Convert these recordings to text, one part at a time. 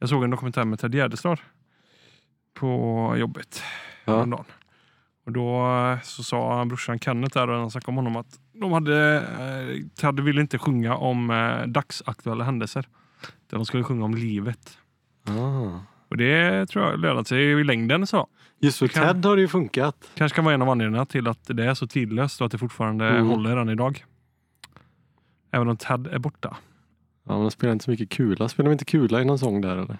Jag såg en dokumentär med Ted Gärdestad på jobbet Ja. Och då eh, så sa brorsan Kenneth där, och han snackade om honom, att de hade, eh, Ted ville inte sjunga om eh, dagsaktuella händelser. Utan de skulle sjunga om livet. Ah. Och det tror jag lönade sig i längden. så. Just för Kan- Ted har det ju funkat. Kanske kan vara en av anledningarna till att det är så tidlöst och att det fortfarande Mm. håller än idag. Även om Ted är borta. Ja, men de spelar inte så mycket kula. Spelar de inte kula i någon sång där eller?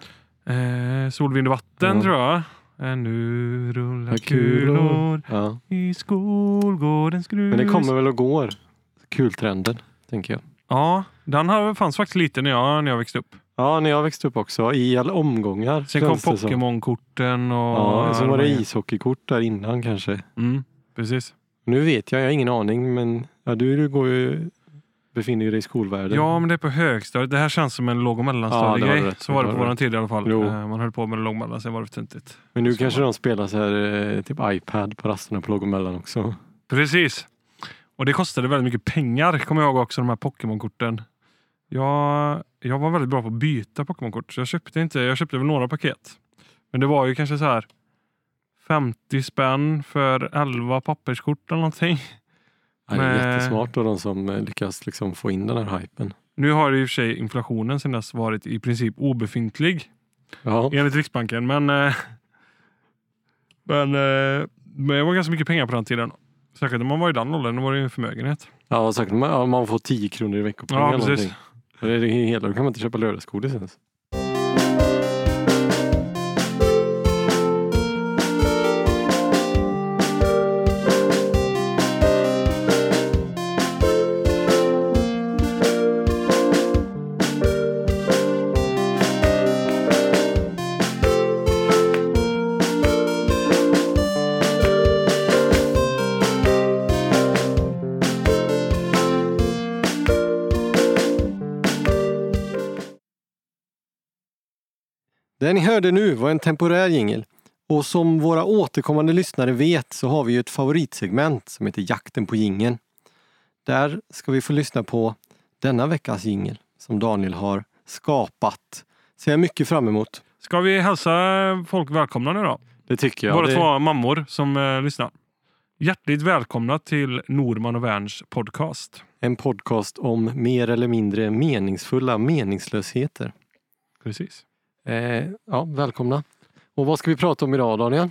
Eh, sol, vind och vatten Ja. tror jag. Eh, nu rullar kulor. kulor Ja. i skolgårdens grus. Men det kommer väl och går. Kultrenden, tänker jag. Ja, den här fanns faktiskt lite när jag, när jag växte upp. Ja, när jag växte upp också. I alla omgångar. Sen kom. Pokémon-korten och... Ja, sen var det ishockeykort där innan kanske. Mm, precis. Nu vet jag, jag har ingen aning, men ja, du, du går ju, befinner dig i skolvärlden. Ja, men det är på högstadiet. Det här känns som en låg och Ja, mellanstadiegrej. rätt. så var det på våran tid i alla fall. Jo. Eh, Man höll på med låg och mellan, sen var det för töntigt. men nu så kanske var de spelar så här, eh, typ iPad på rasterna på låg och mellan också. Precis. Och det kostade väldigt mycket pengar, kommer jag ihåg också, de här Pokémon-korten. Jag, jag var väldigt bra på att byta Pokémon-kort, så jag köpte inte, jag köpte väl några paket. Men det var ju kanske så här 50 spänn för 11 papperskort eller någonting. Det är Men- jättesmart då de som eh, lyckas liksom få in den här hypen. Nu har i och för sig inflationen sedan dess varit i princip obefintlig Ja, enligt Riksbanken. Men, eh, men, eh, men det var ganska mycket pengar på den tiden. Särskilt när man var i den åldern, då var det ju en förmögenhet. ja. Man, ja, man får 10 kronor i veckopeng Ja, eller precis. Och Det är hela, då kan man inte köpa lördagsgodis ens. Det ni hörde nu var en temporär jingel. Och som våra återkommande lyssnare vet så har vi ju ett favoritsegment som heter Jakten på jingeln. Där ska vi få lyssna på denna veckas jingel som Daniel har skapat. Ser jag mycket fram emot. Ska vi hälsa folk välkomna nu då? Det tycker jag. Våra det, två mammor som eh, lyssnar. Hjärtligt välkomna till Norman och Werns podcast. En podcast om mer eller mindre meningsfulla meningslösheter. Precis. Eh, ja, välkomna. Och vad ska vi prata om idag Daniel?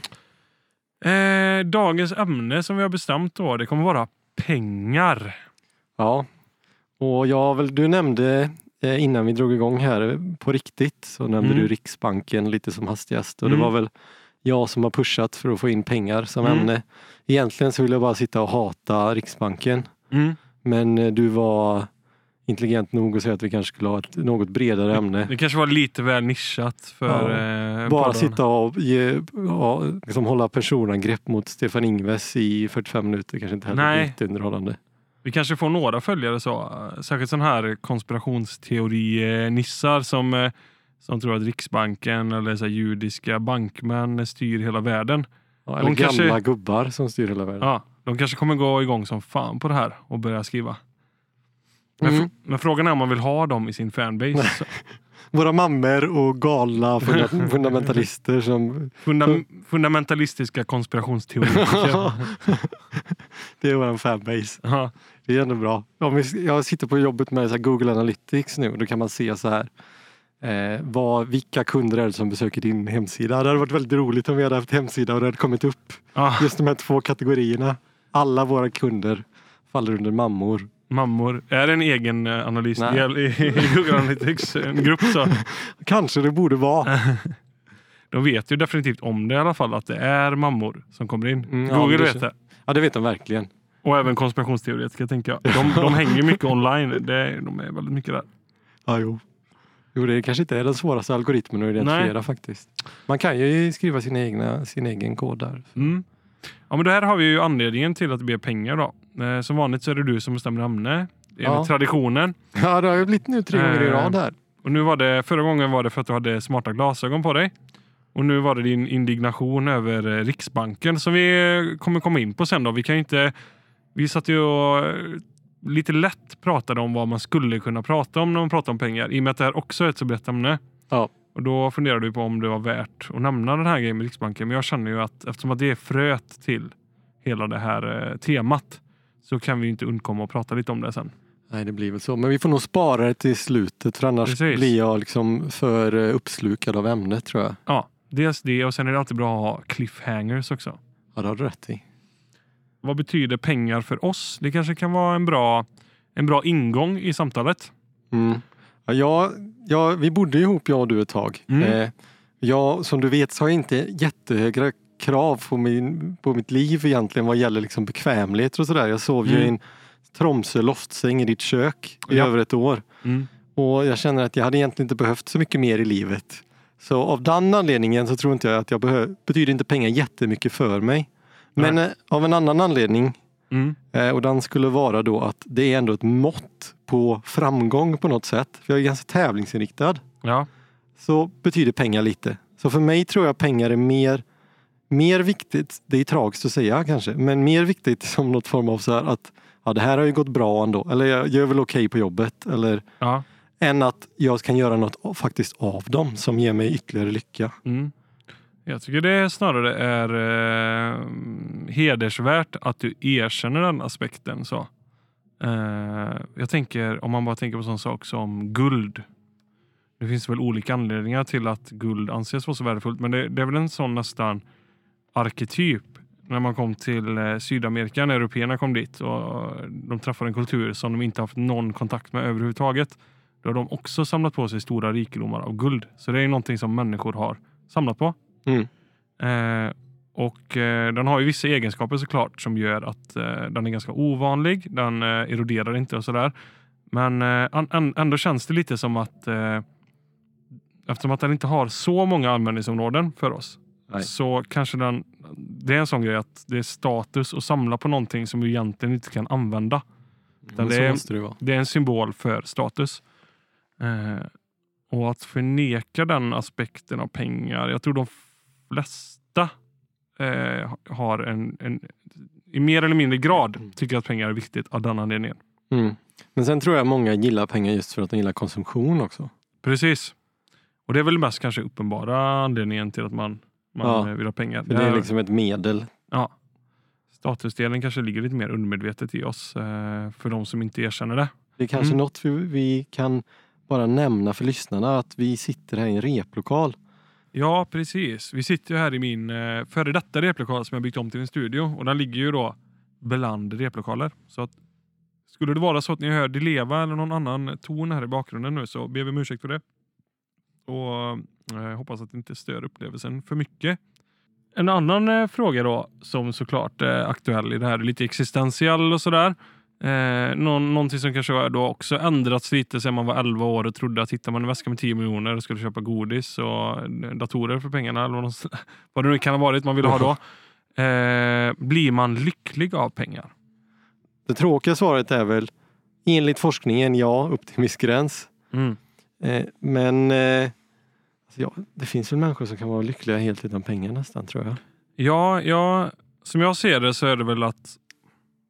Eh, dagens ämne som vi har bestämt då, det kommer vara pengar. Ja, och jag väl, du nämnde eh, innan vi drog igång här på riktigt så nämnde Mm. du Riksbanken lite som hastigast och Mm. det var väl jag som har pushat för att få in pengar som Mm. ämne. Egentligen så vill jag bara sitta och hata Riksbanken Mm. men eh, du var intelligent nog att säga att vi kanske skulle ha ett något bredare ämne. Det kanske var lite väl nischat för Ja. eh, Bara podden. sitta och ge, ja, liksom hålla personangrepp mot Stefan Ingves i 45 minuter kanske inte heller Nej. blir jätteunderhållande. Vi kanske får några följare så. Särskilt sådana här konspirationsteori-nissar som, eh, som tror att Riksbanken eller så judiska bankmän styr hela världen. Ja, eller De kanske- gamla gubbar som styr hela världen. Ja, de kanske kommer gå igång som fan på det här och börja skriva. Men, Mm. men frågan är om man vill ha dem i sin fanbase. Våra mammor och galna funda- fundamentalister som... Funda fundamentalistiska konspirationsteoretiker. det är vår fanbase. ja. Det är ändå bra. Jag sitter på jobbet med så Google Analytics nu och då kan man se så här eh, vad, vilka kunder är det som besöker din hemsida. Det hade varit väldigt roligt om vi hade haft hemsida och det hade kommit upp Ah, just de här två kategorierna. Alla våra kunder faller under mammor. Mammor. Är det en egen eh, analysdel Nej. i, i Google Analytics? En grupp så. Kanske det borde vara. De vet ju definitivt om det i alla fall, att det är mammor som kommer in. Mm, ja, Google det vet det. Ja det vet de verkligen. Och även konspirationsteoretiker tänker jag. De, de hänger mycket online. Det, de är väldigt mycket där. Ja, jo. Jo, det kanske inte är den svåraste algoritmen att identifiera faktiskt. Man kan ju skriva sin, egna, sin egen kod där. Mm. Ja, men det här har vi ju anledningen till att det blir pengar då. Eh, som vanligt så är det du som bestämmer ämne. Enligt Ja. traditionen. Ja, det har ju blivit nu tre gånger i Eh. rad här. Och nu var det, förra gången var det för att du hade smarta glasögon på dig. Och nu var det din indignation över eh, Riksbanken som vi kommer komma in på sen då. Vi kan inte... Vi satt ju och lite lätt pratade om vad man skulle kunna prata om när man pratar om pengar. I och med att det här också är ett så brett ämne. Ja. Och Då funderade vi på om det var värt att nämna den här grejen med Riksbanken. Men jag känner ju att eftersom att det är fröet till hela det här temat så kan vi inte undkomma att prata lite om det sen. Nej, det blir väl så. Men vi får nog spara det till slutet för annars Precis. blir jag liksom för eh, uppslukad av ämnet tror jag. Ja, dels det och sen är det alltid bra att ha cliffhangers också. Ja, det har du rätt i. Vad betyder pengar för oss? Det kanske kan vara en bra, en bra ingång i samtalet. Mm. Ja, jag, vi bodde ihop jag och du ett tag. Mm. Eh, jag, som du vet så har jag inte jättehöga krav på, min, på mitt liv egentligen vad gäller liksom bekvämligheter och sådär. Jag sov ju i Mm. en Tromsö loftsäng i ditt kök i Ja. över ett år. Mm. Och jag känner att jag hade egentligen inte behövt så mycket mer i livet. Så av den anledningen så tror inte jag att jag behöver, betyder inte pengar jättemycket för mig. Men eh, av en annan anledning Mm. Eh, Och den skulle vara då att det är ändå ett mått på framgång på något sätt. För jag är ganska tävlingsinriktad. Ja. Så betyder pengar lite. Så för mig tror jag pengar är mer, mer viktigt, det är tragiskt att säga kanske, men mer viktigt som något form av så här att ja, det här har ju gått bra ändå. Eller jag gör väl okej på jobbet. Eller ja. än att jag kan göra något faktiskt av dem som ger mig ytterligare lycka. Mm. Jag tycker det snarare är eh, hedersvärt att du erkänner den aspekten. Så. Eh, jag tänker, om man bara tänker på sån sak som guld. Det finns väl olika anledningar till att guld anses vara så värdefullt, men det, det är väl en sån nästan arketyp. När man kom till eh, Sydamerika, när européerna kom dit och de träffade en kultur som de inte haft någon kontakt med överhuvudtaget. Då har de också samlat på sig stora rikedomar av guld. Så det är någonting som människor har samlat på. Mm. Eh, och eh, Den har ju vissa egenskaper såklart som gör att eh, den är ganska ovanlig. Den eh, eroderar inte och sådär. Men eh, ändå känns det lite som att eftersom att den inte har så många användningsområden för oss Nej. så kanske den, det är en sån grej att det är status att samla på någonting som vi egentligen inte kan använda. Men det så är- det. Det är en symbol för status. Eh, och att förneka den aspekten av pengar. Jag tror de flesta eh, har en, en, i mer eller mindre grad tycker att pengar är viktigt av den anledningen. Mm. Men sen tror jag många gillar pengar just för att de gillar konsumtion också. Precis. Och det är väl mest kanske uppenbara anledningen till att man, man Ja. eh, vill ha pengar. För det är liksom ett medel. ja. Statusdelen kanske ligger lite mer undermedvetet i oss eh, för de som inte erkänner det. Det är kanske Mm. något vi, vi kan bara nämna för lyssnarna att vi sitter här i en replokal. Ja, precis. Vi sitter ju här i min eh, före detta replokal som jag byggt om till en studio och den ligger ju då bland replokaler. Så att skulle det vara så att ni hör Dileva eller någon annan ton här i bakgrunden nu så ber vi om ursäkt för det. Och eh, hoppas att det inte stör upplevelsen för mycket. En annan eh, fråga då som såklart är aktuell i det här, lite existentiell och sådär. Eh, någon, någonting som kanske har då också ändrats lite sedan man var 11 år och trodde att hittar man en väska med 10 miljoner och skulle köpa godis och eh, datorer för pengarna eller vad, de- vad det nu kan ha varit man ville ha då. Eh, blir man lycklig av pengar? Det tråkiga svaret är väl enligt forskningen ja, upp till en viss gräns. Mm. Eh, men eh, ja, det finns väl människor som kan vara lyckliga helt utan pengar nästan tror jag. Ja, ja, som jag ser det så är det väl att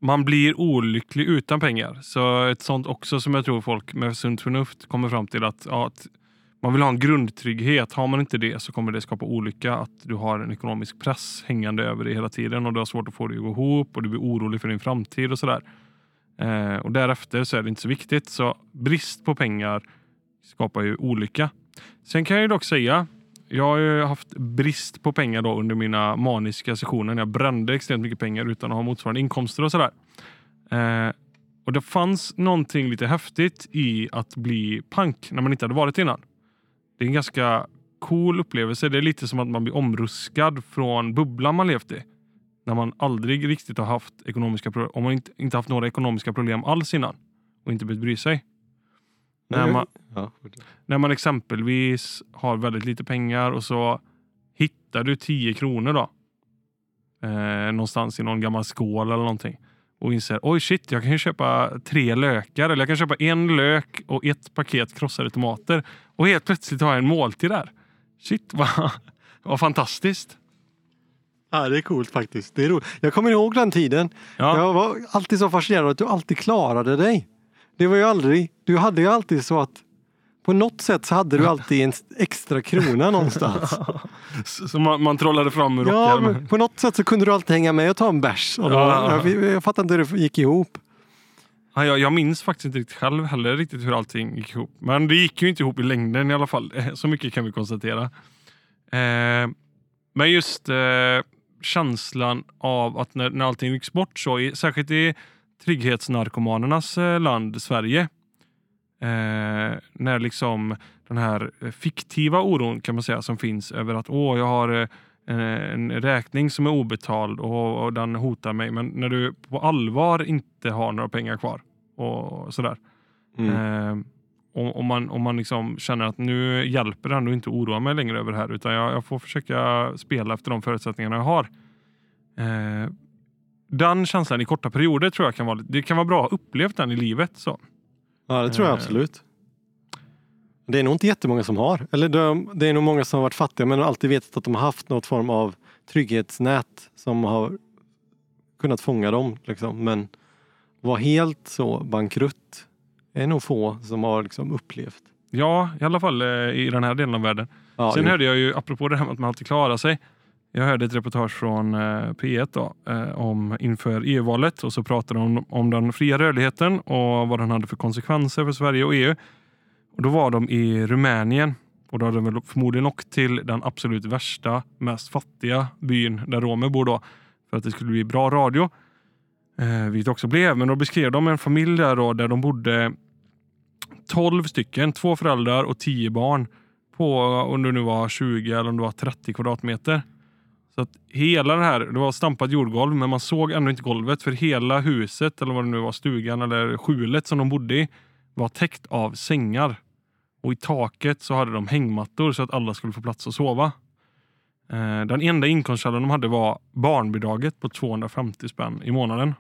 man blir olycklig utan pengar. Så ett sånt också som jag tror folk med sunt förnuft kommer fram till att, ja, att man vill ha en grundtrygghet. Har man inte det så kommer det skapa olycka. Att du har en ekonomisk press hängande över dig hela tiden och du har svårt att få det att gå ihop och du blir orolig för din framtid och sådär. Eh, och därefter så är det inte så viktigt. Så brist på pengar skapar ju olycka. Sen kan jag ju dock säga jag har ju haft brist på pengar då under mina maniska sessioner. när Jag brände extremt mycket pengar utan att ha motsvarande inkomster och sådär. Eh, och det fanns någonting lite häftigt i att bli pank när man inte hade varit innan. Det är en ganska cool upplevelse. Det är lite som att man blir omruskad från bubblan man levt i. När man aldrig riktigt har haft ekonomiska problem. Om man inte, inte haft några ekonomiska problem alls innan. Och inte behövt bry sig. När man, Ja. när man exempelvis har väldigt lite pengar och så hittar du 10 kronor då. Eh, någonstans i någon gammal skål eller någonting. Och inser, oj shit, jag kan ju köpa tre lökar. Eller jag kan köpa en lök och ett paket krossade tomater. Och helt plötsligt har jag en måltid där. Shit, vad, vad fantastiskt. ja, det är coolt faktiskt. Det är roligt. Jag kommer ihåg den tiden. Ja, Jag var alltid så fascinerad att du alltid klarade dig. Det var ju aldrig, du hade ju alltid så att på något sätt så hade du alltid en extra krona någonstans. Som man, man trollade fram ur Ja, rockärmen. men på något sätt så kunde du alltid hänga med och ta en bärs. Ja. jag, jag fattar inte hur det gick ihop. Ja, jag, jag minns faktiskt inte riktigt själv heller riktigt hur allting gick ihop. Men det gick ju inte ihop i längden i alla fall. Så mycket kan vi konstatera. Eh, men just eh, känslan av att när, när allting gick bort så, i, särskilt i trygghetsnarkomanernas eh, land Sverige. Eh, när liksom den här eh, fiktiva oron kan man säga som finns över att åh, jag har eh, en, räkning som är obetald och, och den hotar mig. Men när du på allvar inte har några pengar kvar och sådär. Mm. Eh, om, om man, om man liksom känner att nu hjälper det ändå inte att oroa mig längre över det här utan jag, jag får försöka spela efter de förutsättningarna jag har. Eh, den känslan i korta perioder tror jag kan vara, det kan vara bra att ha upplevt den i livet. Så. Ja, det tror jag Eh. absolut. Det är nog inte jättemånga som har. Eller de, det är nog många som har varit fattiga men alltid vetat att de har haft något form av trygghetsnät som har kunnat fånga dem. Liksom. Men var helt så bankrutt är nog få som har liksom upplevt. Ja, i alla fall eh, i den här delen av världen. Ja, Sen jo. hörde jag ju, apropå det här med att man alltid klarar sig. Jag hörde ett reportage från eh, P1 då, eh, om, inför EU-valet och så pratade de om, om den fria rörligheten och vad den hade för konsekvenser för Sverige och EU. Och Då var de i Rumänien och då hade de väl förmodligen åkt till den absolut värsta, mest fattiga byn där romer bor då för att det skulle bli bra radio. Eh, vilket också blev, men då beskrev de en familj där, då, där de bodde 12 stycken, två föräldrar och 10 barn på om det nu var 20 eller om det var 30 kvadratmeter. Så att hela det här, det var stampat jordgolv men man såg ändå inte golvet för hela huset eller vad det nu var, stugan eller skjulet som de bodde i var täckt av sängar. Och i taket så hade de hängmattor så att alla skulle få plats att sova. Eh, Den enda inkomstkällan de hade var barnbidraget på 250 spänn i månaden.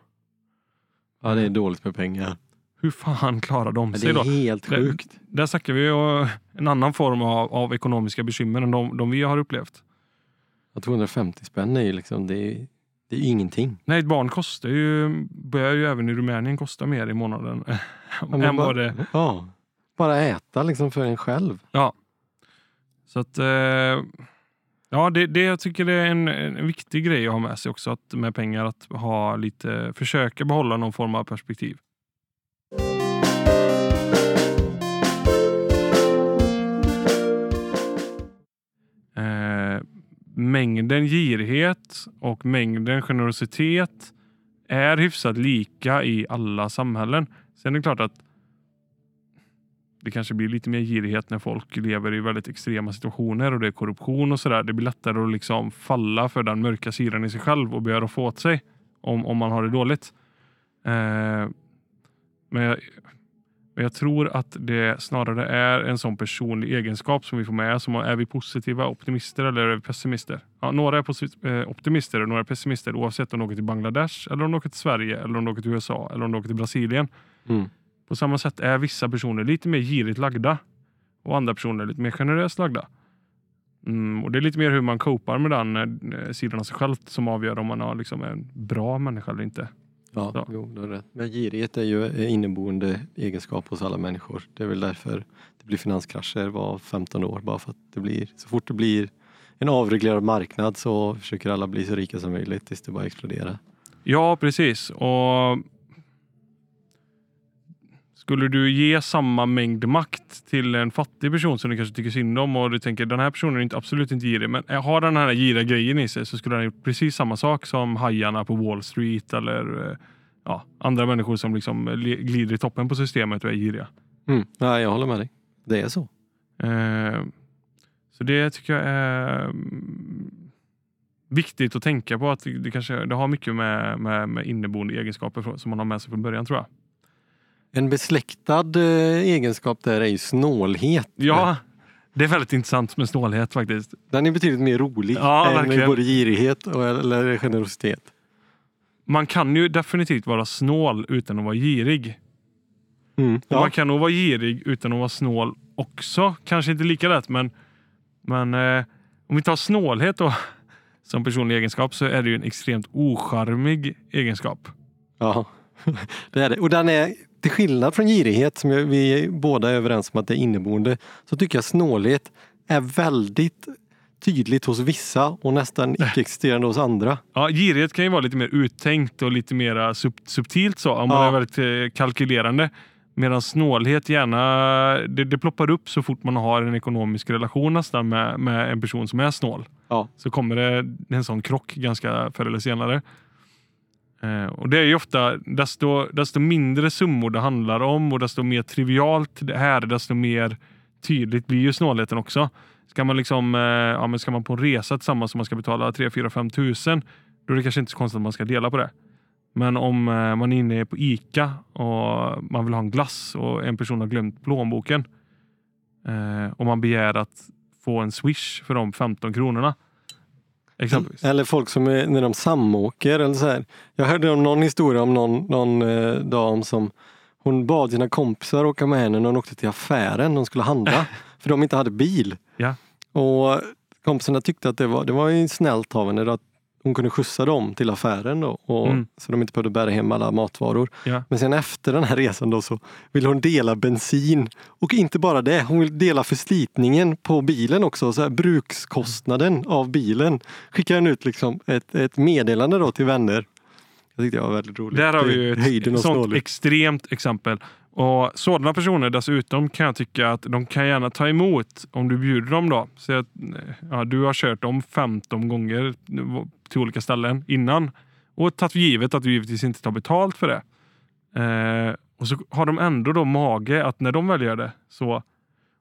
ja, det är dåligt med pengar. Hur fan klarar de det sig då? är helt Det- sjukt. Där snackar vi en annan form av, av ekonomiska bekymmer än de, de vi har upplevt. Ja, 250 spänn är ju liksom, det är, det är ju ingenting. Nej, ett barn kostar ju, börjar ju även i Rumänien kosta mer i månaden Ja, än bara, det... ja, bara äta liksom för en själv. Så att, eh, ja, det, det jag tycker det är en, en viktig grej att ha med sig också att med pengar att ha lite, försöka behålla någon form av perspektiv. Mängden girighet och mängden generositet är hyfsat lika i alla samhällen. Sen är det klart att det kanske blir lite mer girighet när folk lever i väldigt extrema situationer och det är korruption och sådär. Det blir lättare att liksom falla för den mörka sidan i sig själv och börja få åt sig om, om man har det dåligt. Eh, men, jag, men jag tror att det snarare är en sån personlig egenskap som vi får med. Som är vi positiva optimister eller är vi pessimister? Ja, några är eh, optimister och några är pessimister oavsett om de åker till Bangladesh, eller om de åker till Sverige, eller om de åker till USA eller om de åker till Brasilien. Mm. På samma sätt är vissa personer lite mer girigt lagda och andra personer lite mer generöst lagda. Mm, och Det är lite mer hur man copar med den eh, sidan av sig själv som avgör om man har liksom en bra människa eller inte. Ja. Jo, du har rätt. Men girighet är ju en inneboende egenskap hos alla människor. Det är väl därför det blir finanskrascher var 15 år. Bara för att det blir, så fort det blir en avreglerad marknad så försöker alla bli så rika som möjligt tills det bara exploderar. Ja, precis. Och Skulle du ge samma mängd makt till en fattig person som du kanske tycker synd om och du tänker den här personen är inte, absolut inte girig men har den här giriga grejen i sig så skulle den gjort precis samma sak som hajarna på Wall Street eller eh, ja, andra människor som liksom le- glider i toppen på systemet och är giriga. Mm. Ja, jag håller med dig. Det är så. Eh, så det tycker jag är mm, viktigt att tänka på att det, kanske det har mycket med, med, med inneboende egenskaper som man har med sig från början tror jag. En besläktad eh, egenskap där är ju snålhet. Ja, det är väldigt intressant med snålhet faktiskt. Den är betydligt mer rolig Ja, än verkligen. både girighet och, eller generositet. Man kan ju definitivt vara snål utan att vara girig. Mm. Ja. Man kan nog vara girig utan att vara snål också. Kanske inte lika lätt men, men eh, om vi tar snålhet då som personlig egenskap så är det ju en extremt ocharmig egenskap. ja, det är det. Och den är till skillnad från girighet, som vi båda är överens om att det är inneboende, så tycker jag snålhet är väldigt tydligt hos vissa och nästan icke-existerande hos andra. Ja, girighet kan ju vara lite mer uttänkt och lite mer sub subtilt så, om man Ja. är väldigt eh, kalkylerande. Medan snålhet gärna, det, det ploppar upp så fort man har en ekonomisk relation nästan med, med en person som är snål. Ja. Så kommer det en sån krock ganska förr eller senare. Eh, och det är ju ofta, desto, desto mindre summor det handlar om och desto mer trivialt det är, desto mer tydligt blir ju snålheten också. Ska man, liksom, eh, ja, men ska man på en resa tillsammans som man ska betala 3 4 5 tusen, då är det kanske inte så konstigt att man ska dela på det. Men om eh, man är inne på Ica och man vill ha en glass och en person har glömt plånboken eh, och man begär att få en swish för de 15 kronorna. Exempelvis. Eller folk som är, när de samåker. Eller så här. Jag hörde om någon historia om någon, någon eh, dam som hon bad sina kompisar åka med henne när hon åkte till affären. De skulle handla. för de inte hade bil. Ja. Och kompisarna tyckte att det var, det var ju snällt av henne att hon kunde skjutsa dem till affären då, och, Mm. så de inte behövde bära hem alla matvaror. Ja. Men sen efter den här resan då så vill hon dela bensin. Och inte bara det, hon vill dela förslitningen på bilen också. Så här, brukskostnaden av bilen. Skickar hon ut liksom ett, ett meddelande då till vänner. Jag tyckte det var väldigt roligt. Där har vi Det ju av ett sånt extremt exempel. Och Sådana personer dessutom kan jag tycka att de kan gärna ta emot om du bjuder dem. då. Så att, ja, du har kört dem 15 gånger till olika ställen innan och tagit för givet att du givetvis inte tar betalt för det. Eh, och så har de ändå då mage att när de väl gör det så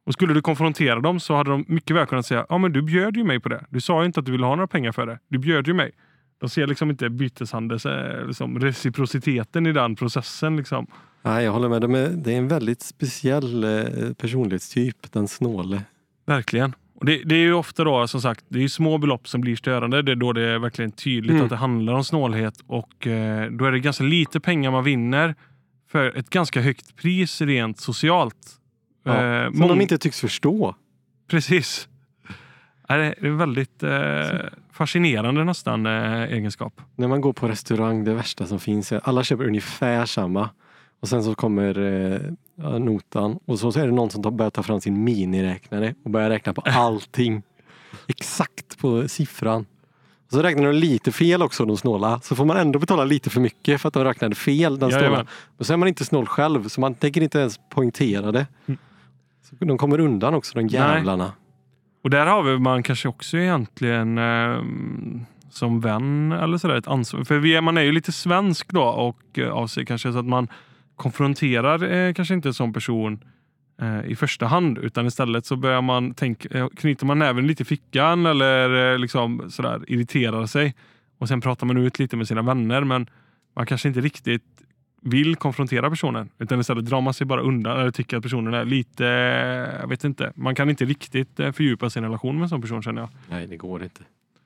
och skulle du konfrontera dem så hade de mycket väl kunnat säga ja men du bjöd ju mig på det. Du sa ju inte att du ville ha några pengar för det. Du bjöd ju mig. De ser liksom inte byteshandels, eh, liksom reciprociteten i den processen. Liksom. Nej, jag håller med. De är, det är en väldigt speciell eh, personlighetstyp, den snåle. Verkligen. Och det, det är ju ofta då som sagt, det är små belopp som blir störande. Det är då det är verkligen tydligt Mm. att det handlar om snålhet och eh, då är det ganska lite pengar man vinner för ett ganska högt pris rent socialt. Ja, Eh, som de inte tycks förstå. Precis. Det är en väldigt eh, fascinerande nästan eh, egenskap. När man går på restaurang, det värsta som finns är alla köper ungefär samma. Och sen så kommer eh, notan och så, så är det någon som tar, börjar ta fram sin miniräknare och börjar räkna på allting. Exakt på siffran. Och så räknar de lite fel också, de snåla. Så får man ändå betala lite för mycket för att de räknade fel, den snåla. Och så är man inte snål själv, så man tänker inte ens poängtera det. Mm. Så de kommer undan också, de jävlarna. Och där har vi man kanske också egentligen eh, som vän eller sådär ett ansvar. För vi är, man är ju lite svensk då och eh, av sig kanske så att man konfronterar eh, kanske inte en sån person eh, i första hand utan istället så börjar man tänka, eh, knyter man näven lite i fickan eller eh, liksom sådär irriterar sig och sen pratar man ut lite med sina vänner men man kanske inte riktigt vill konfrontera personen utan istället drar man sig bara undan eller tycker att personen är lite, eh, jag vet inte, man kan inte riktigt eh, fördjupa sin relation med en sån person känner jag. Nej, det går inte.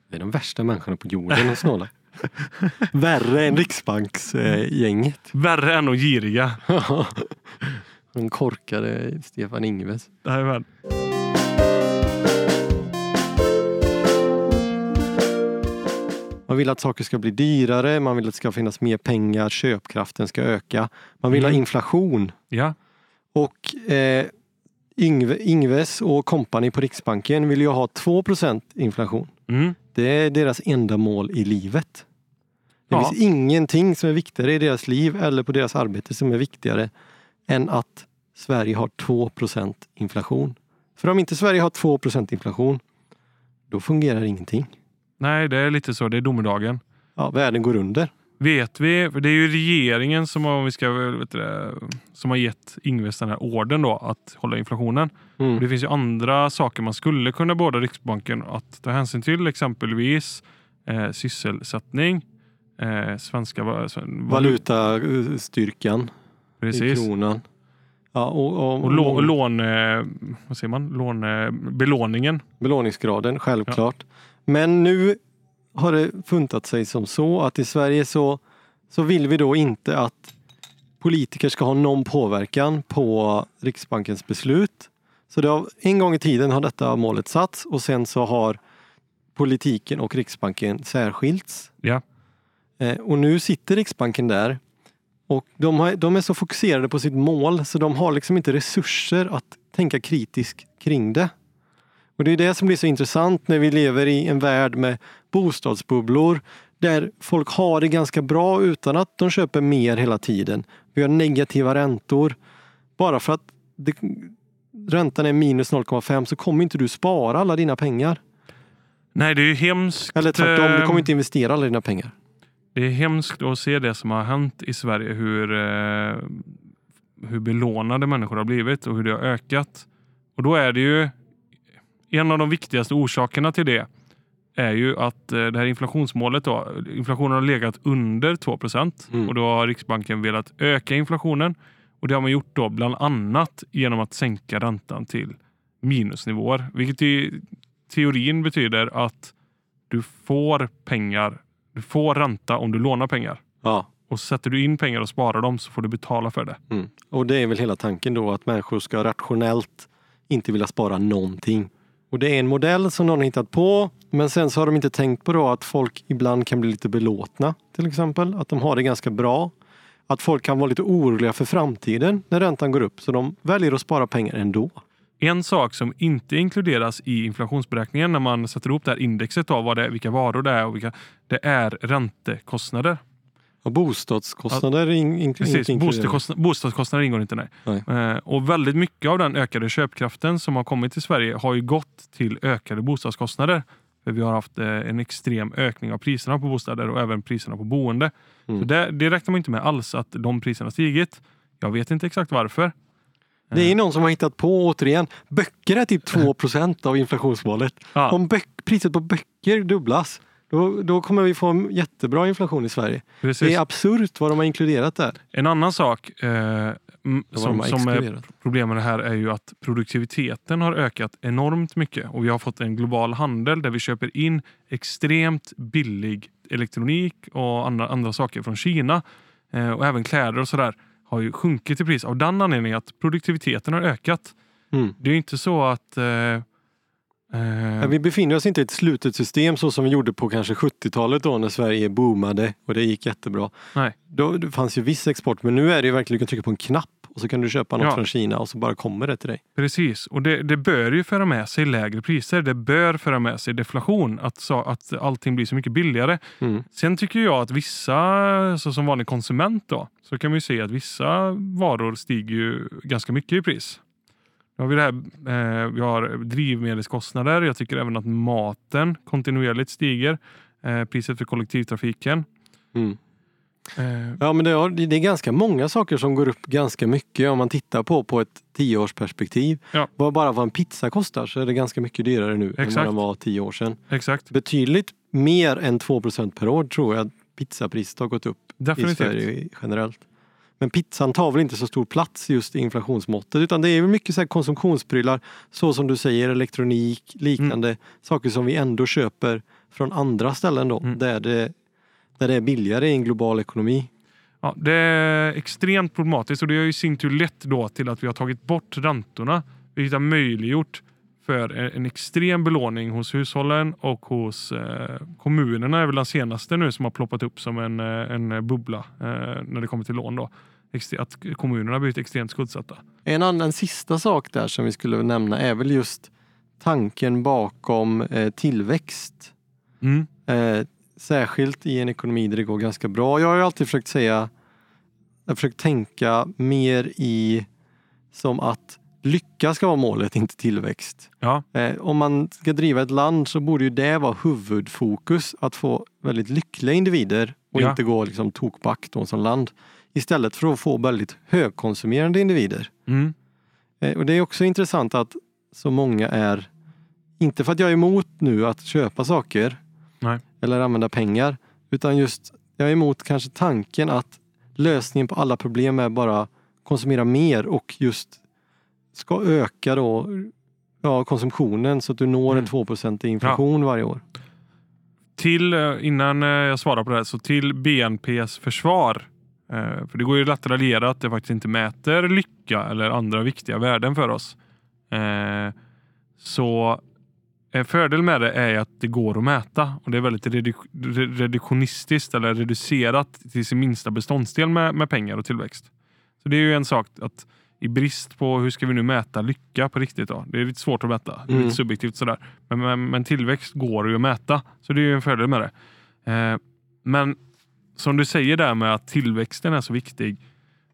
Det är de värsta människorna på jorden, de snåla. Värre än Riksbanksgänget. Värre än och giriga. de korkade Stefan Ingves. Jajamän. Man vill att saker ska bli dyrare, man vill att det ska finnas mer pengar, köpkraften ska öka. Man vill Mm. ha inflation. Ja, Och eh, Ingves och kompani på Riksbanken vill ju ha 2% inflation. mm. Det är deras enda mål i livet. Det Ja. finns ingenting som är viktigare i deras liv eller på deras arbete som är viktigare än att Sverige har 2% inflation. För om inte Sverige har 2% inflation, då fungerar ingenting. nej det är lite så, det är domedagen. Ja, världen går under. Vet vi, för det är ju regeringen som har, vi ska, vet det, som har gett Ingves den här orden då att hålla inflationen. Och Mm. det finns ju andra saker man skulle kunna båda Riksbanken att ta hänsyn till, exempelvis eh, sysselsättning, eh, svenska va- sven- Valutastyrkan i precis. kronan. Ja, och, och, Och lå, lån, eh, vad säger man? Lån, belåningen. belåningsgraden, självklart. Men nu har det funtat sig som så att i Sverige så, så vill vi då inte att politiker ska ha någon påverkan på Riksbankens beslut. Så det har, en gång i tiden har detta målet satts och sen så har politiken och Riksbanken särskilts. Ja. Eh, och nu sitter Riksbanken där Och de, har, de är så fokuserade på sitt mål så de har liksom inte resurser att tänka kritiskt kring det. Och det är det som blir så intressant när vi lever i en värld med bostadsbubblor där folk har det ganska bra utan att de köper mer hela tiden. Vi har negativa räntor. Bara för att det, räntan är minus 0,5 så kommer inte du spara alla dina pengar. Nej, det är ju hemskt. Eller tvärtom, du eh, kommer inte investera alla dina pengar. Det är hemskt att se det som har hänt i Sverige. Hur, eh, hur belånade människor har blivit och hur det har ökat. Och då är det ju en av de viktigaste orsakerna till det är ju att eh, det här inflationsmålet då, inflationen har legat under 2 Mm. och då har Riksbanken velat öka inflationen och det har man gjort då bland annat genom att sänka räntan till minusnivåer, vilket i teorin betyder att du får pengar, du får ränta om du lånar pengar. Ja. Och sätter du in pengar och sparar dem så får du betala för det. Mm. Och det är väl hela tanken då att människor ska rationellt inte vilja spara någonting. Och det är en modell som någon har hittat på men sen så har de inte tänkt på då att folk ibland kan bli lite belåtna till exempel. Att de har det ganska bra. Att folk kan vara lite oroliga för framtiden när räntan går upp så de väljer att spara pengar ändå. En sak som inte inkluderas i inflationsberäkningen när man sätter ihop det här indexet av vad det är, vilka varor det är och vilka, det är räntekostnader. Och bostadskostnader ja, in, in, Precis, bostadskostnader, bostadskostnader ingår inte. Nej. Nej. Eh, och väldigt mycket av den ökade köpkraften som har kommit till Sverige har ju gått till ökade bostadskostnader. För vi har haft eh, en extrem ökning av priserna på bostäder och även priserna på boende. Mm. Så det, det räknar man inte med alls att de priserna stigit. Jag vet inte exakt varför. Det är någon som har hittat på, återigen, böcker är typ 2% av inflationsmålet. Ja. Om priset på böcker dubblas, då, då kommer vi få en jättebra inflation i Sverige. Precis. Det är absurt vad de har inkluderat där. En annan sak eh, som, som är problem med det här är ju att produktiviteten har ökat enormt mycket och vi har fått en global handel där vi köper in extremt billig elektronik och andra, andra saker från Kina. Eh, och även kläder och sådär har ju sjunkit i pris av den anledningen att produktiviteten har ökat. Mm. Det är ju inte så att eh, Men vi befinner oss inte i ett slutet system så som vi gjorde på kanske 70-talet då när Sverige boomade och det gick jättebra. Nej. Då, det fanns ju viss export men nu är det ju verkligen, du kan trycka på en knapp och så kan du köpa något Ja. från Kina och så bara kommer det till dig. Precis, och det, det bör ju föra med sig lägre priser. Det bör föra med sig deflation, att, så, att allting blir så mycket billigare. Mm. Sen tycker jag att vissa, så som vanlig konsument då, så kan man ju se att vissa varor stiger ju ganska mycket i pris. Nu har vi, det här, eh, vi har drivmedelskostnader. Jag tycker även att maten kontinuerligt stiger. Eh, priset för kollektivtrafiken. Mm. Eh, Ja men det är, det är ganska många saker som går upp ganska mycket om man tittar på på ett tioårsperspektiv. Ja. Bara vad en pizza kostar så är det ganska mycket dyrare nu än vad Exakt. den var tio år sedan. exakt, Betydligt mer än 2% per år tror jag att pizzapriset har gått upp i definitivt. Sverige generellt. Men pizzan tar väl inte så stor plats just i inflationsmåttet utan det är väl mycket så konsumtionsprylar så som du säger elektronik, liknande saker som vi ändå köper från andra ställen då Mm. där, det, där det är billigare i en global ekonomi. Ja, det är extremt problematiskt och det har ju i sin tur lett då till att vi har tagit bort räntorna. Vilket har möjliggjort för en extrem belåning hos hushållen och hos eh, kommunerna är väl den senaste nu som har ploppat upp som en, eh, en bubbla eh, när det kommer till lån. Då. Att kommunerna har blivit extremt skuldsatta. En annan sista sak där som vi skulle nämna är väl just tanken bakom eh, tillväxt. Mm. Eh, särskilt i en ekonomi där det går ganska bra. Jag har alltid försökt säga, jag har försökt tänka mer i som att lycka ska vara målet, inte tillväxt. Ja, Eh, om man ska driva ett land så borde ju det vara huvudfokus, att få väldigt lyckliga individer och Ja. inte gå liksom tokback då som land. Istället för att få väldigt högkonsumerande individer. mm. Eh, Och det är också intressant att så många är, inte för att jag är emot nu att köpa saker Nej. eller använda pengar, utan just jag är emot kanske tanken att lösningen på alla problem är bara konsumera mer och just ska öka då ja, konsumtionen så att du når en Mm. 2 i inflation varje år. till, eh, innan eh, jag svarar på det här, så till BNPs försvar. Eh, För det går ju lätt att raljera att det faktiskt inte mäter lycka eller andra viktiga värden för oss. Så en fördel med det är att det går att mäta och det är väldigt redu- reduktionistiskt eller reducerat till sin minsta beståndsdel med, med pengar och tillväxt. Så det är ju en sak att i brist på hur ska vi nu mäta lycka på riktigt då? Det är lite svårt att mäta. Mm. lite subjektivt sådär. Men, men, men tillväxt går ju att mäta. Så det är ju en fördel med det. Eh, men som du säger där med att tillväxten är så viktig.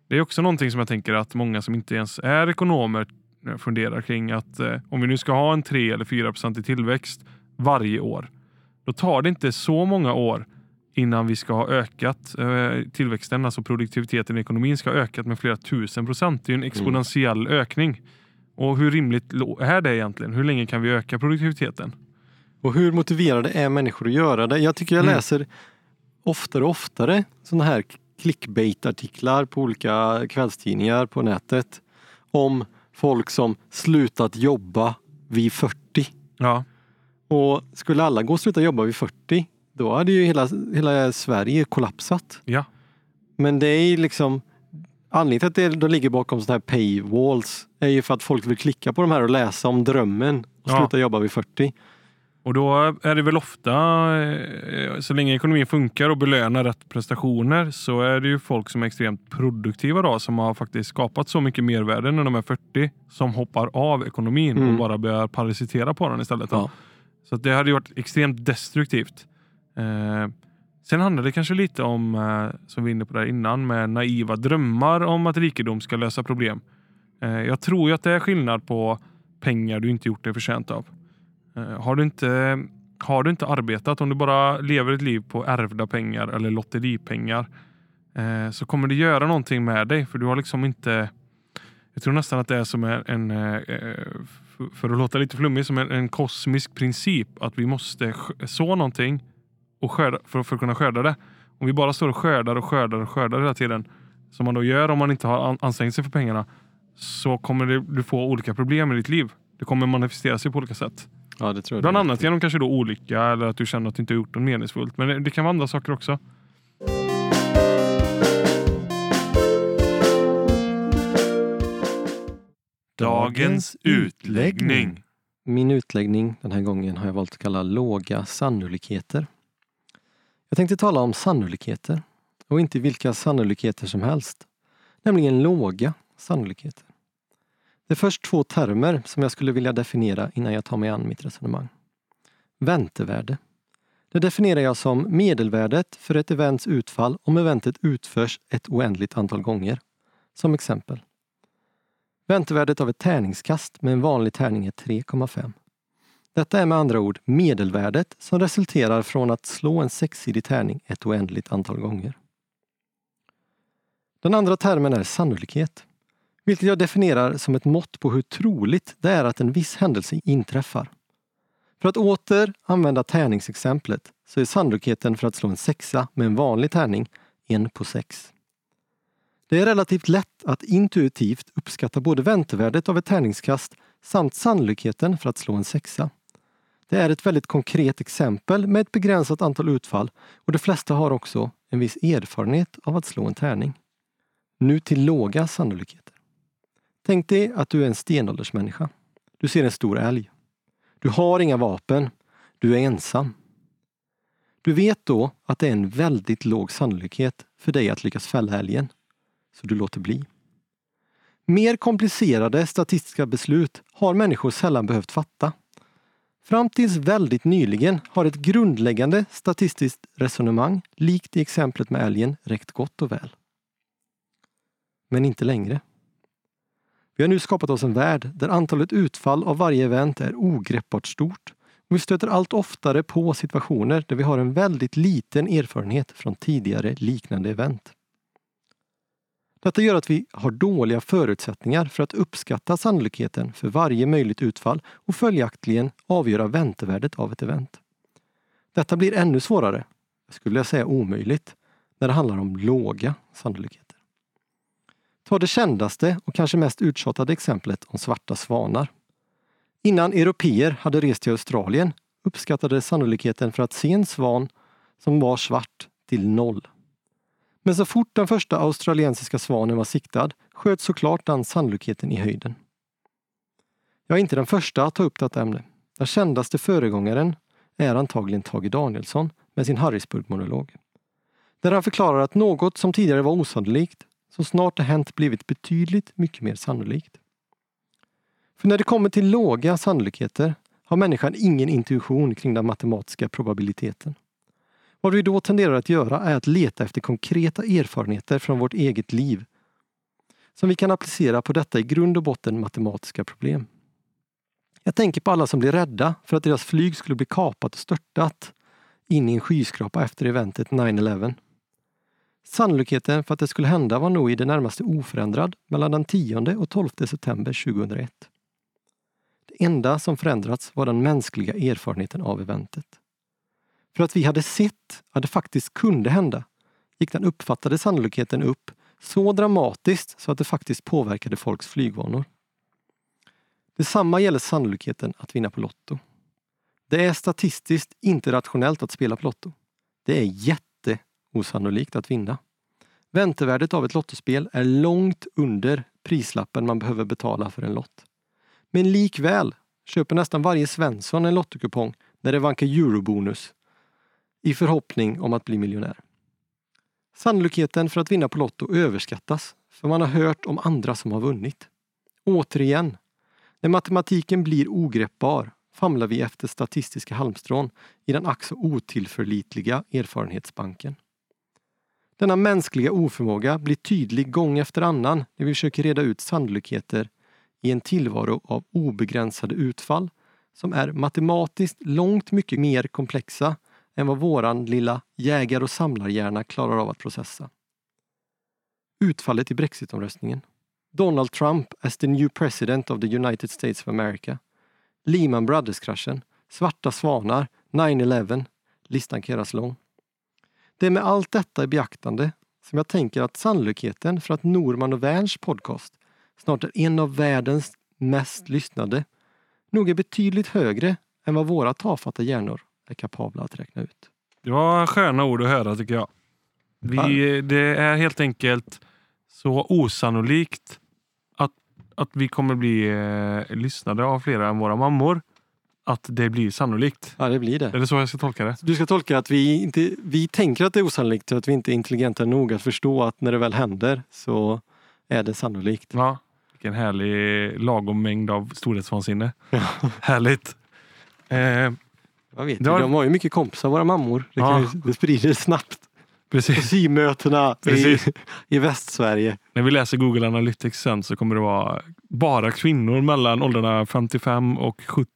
Det är också någonting som jag tänker att många som inte ens är ekonomer eh, funderar kring att eh, om vi nu ska ha en 3 eller 4 procent i tillväxt varje år. Då tar det inte så många år innan vi ska ha ökat eh, tillväxten, alltså produktiviteten i ekonomin ska ha ökat med flera tusen procent. Det är en exponentiell ökning. Och hur rimligt är det egentligen? Hur länge kan vi öka produktiviteten? Och hur motiverade är människor att göra det? Jag tycker jag Mm. läser oftare och oftare sådana här clickbait-artiklar på olika kvällstidningar på nätet om folk som slutat jobba vid 40. Ja, Och skulle alla gå och sluta jobba vid 40, då hade ju hela, hela Sverige kollapsat. ja, Men det är ju liksom Anledningen till att det då ligger bakom sådana här paywalls är ju för att folk vill klicka på de här och läsa om drömmen och Ja. sluta jobba vid 40. Och då är det väl ofta, eh, så länge ekonomin funkar och belönar rätt prestationer, så är det ju folk som är extremt produktiva då, som har faktiskt skapat så mycket mervärde när de är 40, som hoppar av ekonomin och Mm. bara börjar parasitera på den istället. Ja. Så det hade ju varit extremt destruktivt. Eh, sen handlar det kanske lite om, eh, som vi var inne på där innan, med naiva drömmar om att rikedom ska lösa problem. Eh, jag tror ju att det är skillnad på pengar du inte gjort dig förtjänt av. Eh, Har du, inte, har du inte arbetat, om du bara lever ett liv på ärvda pengar eller lotteripengar eh, så kommer det göra någonting med dig för du har liksom inte jag tror nästan att det är som en, en eh, för att låta lite flummig, som en, en kosmisk princip att vi måste så någonting och skörda, för, för att kunna skörda det. Om vi bara står och skördar och skördar och skördar hela tiden, som man då gör om man inte har an- ansträngt sig för pengarna, så kommer det, du få olika problem i ditt liv. Det kommer manifestera sig på olika sätt. Ja, det tror jag. Bland annat genom kanske då olycka eller att du känner att du inte har gjort något meningsfullt. Men det, det kan vara andra saker också. Dagens utläggning. Min utläggning den här gången har jag valt att kalla låga sannolikheter. Jag tänkte tala om sannolikheter och inte vilka sannolikheter som helst. Nämligen låga sannolikheter. Det är först två termer som jag skulle vilja definiera innan jag tar mig an mitt resonemang. Väntevärde. Det definierar jag som medelvärdet för ett events utfall om eventet utförs ett oändligt antal gånger. Som exempel. Väntevärdet av ett tärningskast med en vanlig tärning är 3,5. Detta är med andra ord medelvärdet som resulterar från att slå en sexsidig tärning ett oändligt antal gånger. Den andra termen är sannolikhet, vilket jag definierar som ett mått på hur troligt det är att en viss händelse inträffar. För att åter använda tärningsexemplet så är sannolikheten för att slå en sexa med en vanlig tärning en på sex. Det är relativt lätt att intuitivt uppskatta både väntevärdet av ett tärningskast samt sannolikheten för att slå en sexa. Det är ett väldigt konkret exempel med ett begränsat antal utfall och de flesta har också en viss erfarenhet av att slå en tärning. Nu till låga sannolikheter. Tänk dig att du är en stenåldersmänniska. Du ser en stor älg. Du har inga vapen. Du är ensam. Du vet då att det är en väldigt låg sannolikhet för dig att lyckas fälla älgen så du låter bli. Mer komplicerade statistiska beslut har människor sällan behövt fatta. Fram tills väldigt nyligen har ett grundläggande statistiskt resonemang, likt i exemplet med älgen, räckt gott och väl. Men inte längre. Vi har nu skapat oss en värld där antalet utfall av varje event är ogreppbart stort och vi stöter allt oftare på situationer där vi har en väldigt liten erfarenhet från tidigare liknande event. Detta gör att vi har dåliga förutsättningar för att uppskatta sannolikheten för varje möjligt utfall och följaktligen avgöra väntevärdet av ett event. Detta blir ännu svårare, skulle jag säga omöjligt, när det handlar om låga sannolikheter. Ta det kändaste och kanske mest uttjatade exemplet om svarta svanar. Innan europeer hade rest till Australien uppskattades sannolikheten för att se en svan som var svart till noll. Men så fort den första australiensiska svanen var siktad sköt såklart den sannolikheten i höjden. Jag är inte den första att ta upp detta ämne. Den kändaste föregångaren är antagligen Tage Danielsson med sin Harrisburg-monolog. Där han förklarar att något som tidigare var osannolikt, så snart det hänt blivit betydligt mycket mer sannolikt. För när det kommer till låga sannolikheter har människan ingen intuition kring den matematiska probabiliteten. Vad vi då tenderar att göra är att leta efter konkreta erfarenheter från vårt eget liv som vi kan applicera på detta i grund och botten matematiska problem. Jag tänker på alla som blir rädda för att deras flyg skulle bli kapat och störtat in i en skyskrapa efter eventet 9-11. Sannolikheten för att det skulle hända var nog i det närmaste oförändrad mellan den 10 och 12 september 2001. Det enda som förändrats var den mänskliga erfarenheten av eventet. För att vi hade sett att det faktiskt kunde hända gick den uppfattade sannolikheten upp så dramatiskt så att det faktiskt påverkade folks flygvanor. Detsamma gäller sannolikheten att vinna på Lotto. Det är statistiskt inte rationellt att spela på Lotto. Det är jätteosannolikt att vinna. Väntevärdet av ett lottospel är långt under prislappen man behöver betala för en lott. Men likväl köper nästan varje Svensson en lottokupong när det vankar eurobonus i förhoppning om att bli miljonär. Sannolikheten för att vinna på Lotto överskattas för man har hört om andra som har vunnit. Återigen, när matematiken blir ogreppbar famlar vi efter statistiska halmstrån i den ack så otillförlitliga erfarenhetsbanken. Denna mänskliga oförmåga blir tydlig gång efter annan när vi försöker reda ut sannolikheter i en tillvaro av obegränsade utfall som är matematiskt långt mycket mer komplexa än vad våran lilla jägar och samlarhjärna klarar av att processa. Utfallet i Brexitomröstningen. Donald Trump as the new president of the United States of America. Lehman Brothers-kraschen. Svarta svanar. 9-11. Listan kan göras lång. Det är med allt detta i beaktande som jag tänker att sannolikheten för att Norman och Werns podcast snart är en av världens mest lyssnade nog är betydligt högre än vad våra tafatta hjärnor är kapabla att räkna ut. Det var sköna ord att höra tycker jag. Vi, det är helt enkelt så osannolikt att, att vi kommer bli eh, lyssnade av flera än våra mammor. Att det blir sannolikt. Ja, det blir det. Är det så jag ska tolka det? Du ska tolka att vi, inte, vi tänker att det är osannolikt för att vi inte är intelligenta nog att förstå att när det väl händer så är det sannolikt. Ja. Vilken härlig lagom mängd av storhetsvansinne. Härligt. Eh, Jag vet, har- De har ju mycket kompisar, våra mammor. Det, kan, Ja. det sprider snabbt. På precis. symötena i, i Västsverige. När vi läser Google Analytics sen så kommer det vara bara kvinnor mellan åldrarna 55 och 70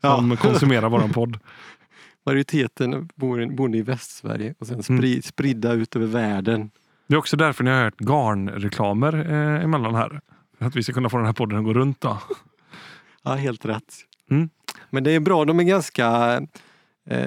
som Ja. konsumerar våran podd. Majoriteten bor, bor i Västsverige och sen Mm. spri, spridda ut över världen. Det är också därför ni har hört garnreklamer eh, emellan här. För att vi ska kunna få den här podden att gå runt. Då. Ja, helt rätt. Mm. Men det är bra, de är ganska... Eh,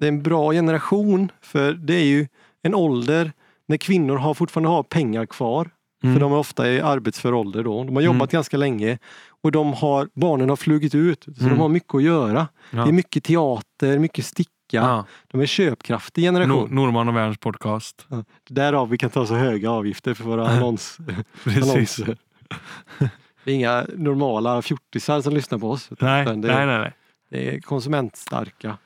det är en bra generation för det är ju en ålder när kvinnor har, fortfarande har pengar kvar. Mm. För de är ofta i arbetsför ålder då. De har jobbat Mm. ganska länge och de har, barnen har flugit ut. Så Mm. de har mycket att göra. Ja. Det är mycket teater, mycket sticka. Ja. De är köpkraftig generation. Norman och Werns podcast. Ja. Därav vi kan ta så höga avgifter för våra annons, annonser. Det är inga normala fjortisar som lyssnar på oss. Nej, det, nej, nej, nej. Det är konsumentstarka,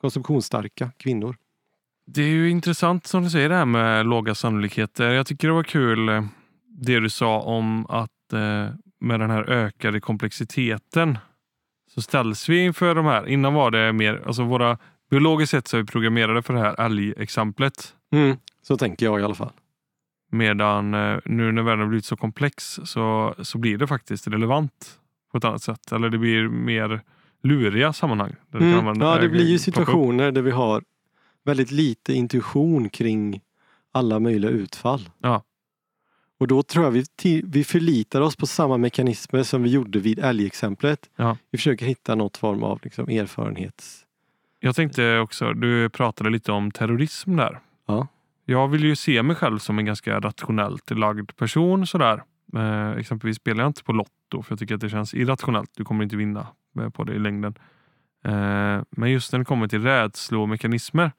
konsumtionsstarka kvinnor. Det är ju intressant som du säger det här med låga sannolikheter. Jag tycker det var kul eh, det du sa om att eh, med den här ökade komplexiteten så ställs vi inför de här. Innan var det mer, alltså våra biologiskt sett så är vi programmerade för det här älgexemplet. Så tänker jag i alla fall. Medan eh, nu när världen har blivit så komplex så, så blir det faktiskt relevant på ett annat sätt. Eller det blir mer luriga sammanhang. Mm. använda- Ja, det blir ju situationer där vi har väldigt lite intuition kring alla möjliga utfall. Ja. Och då tror jag vi, vi förlitar oss på samma mekanismer som vi gjorde vid älgexemplet. Ja. Vi försöker hitta något form av liksom, erfarenhets... Jag tänkte också, du pratade lite om terrorism där. Ja. Jag vill ju se mig själv som en ganska rationellt lagd person. Sådär. Eh, exempelvis spelar jag inte på Lotto för jag tycker att det känns irrationellt. Du kommer inte vinna på det i längden. Eh, men just när det kommer till rädslomekanismer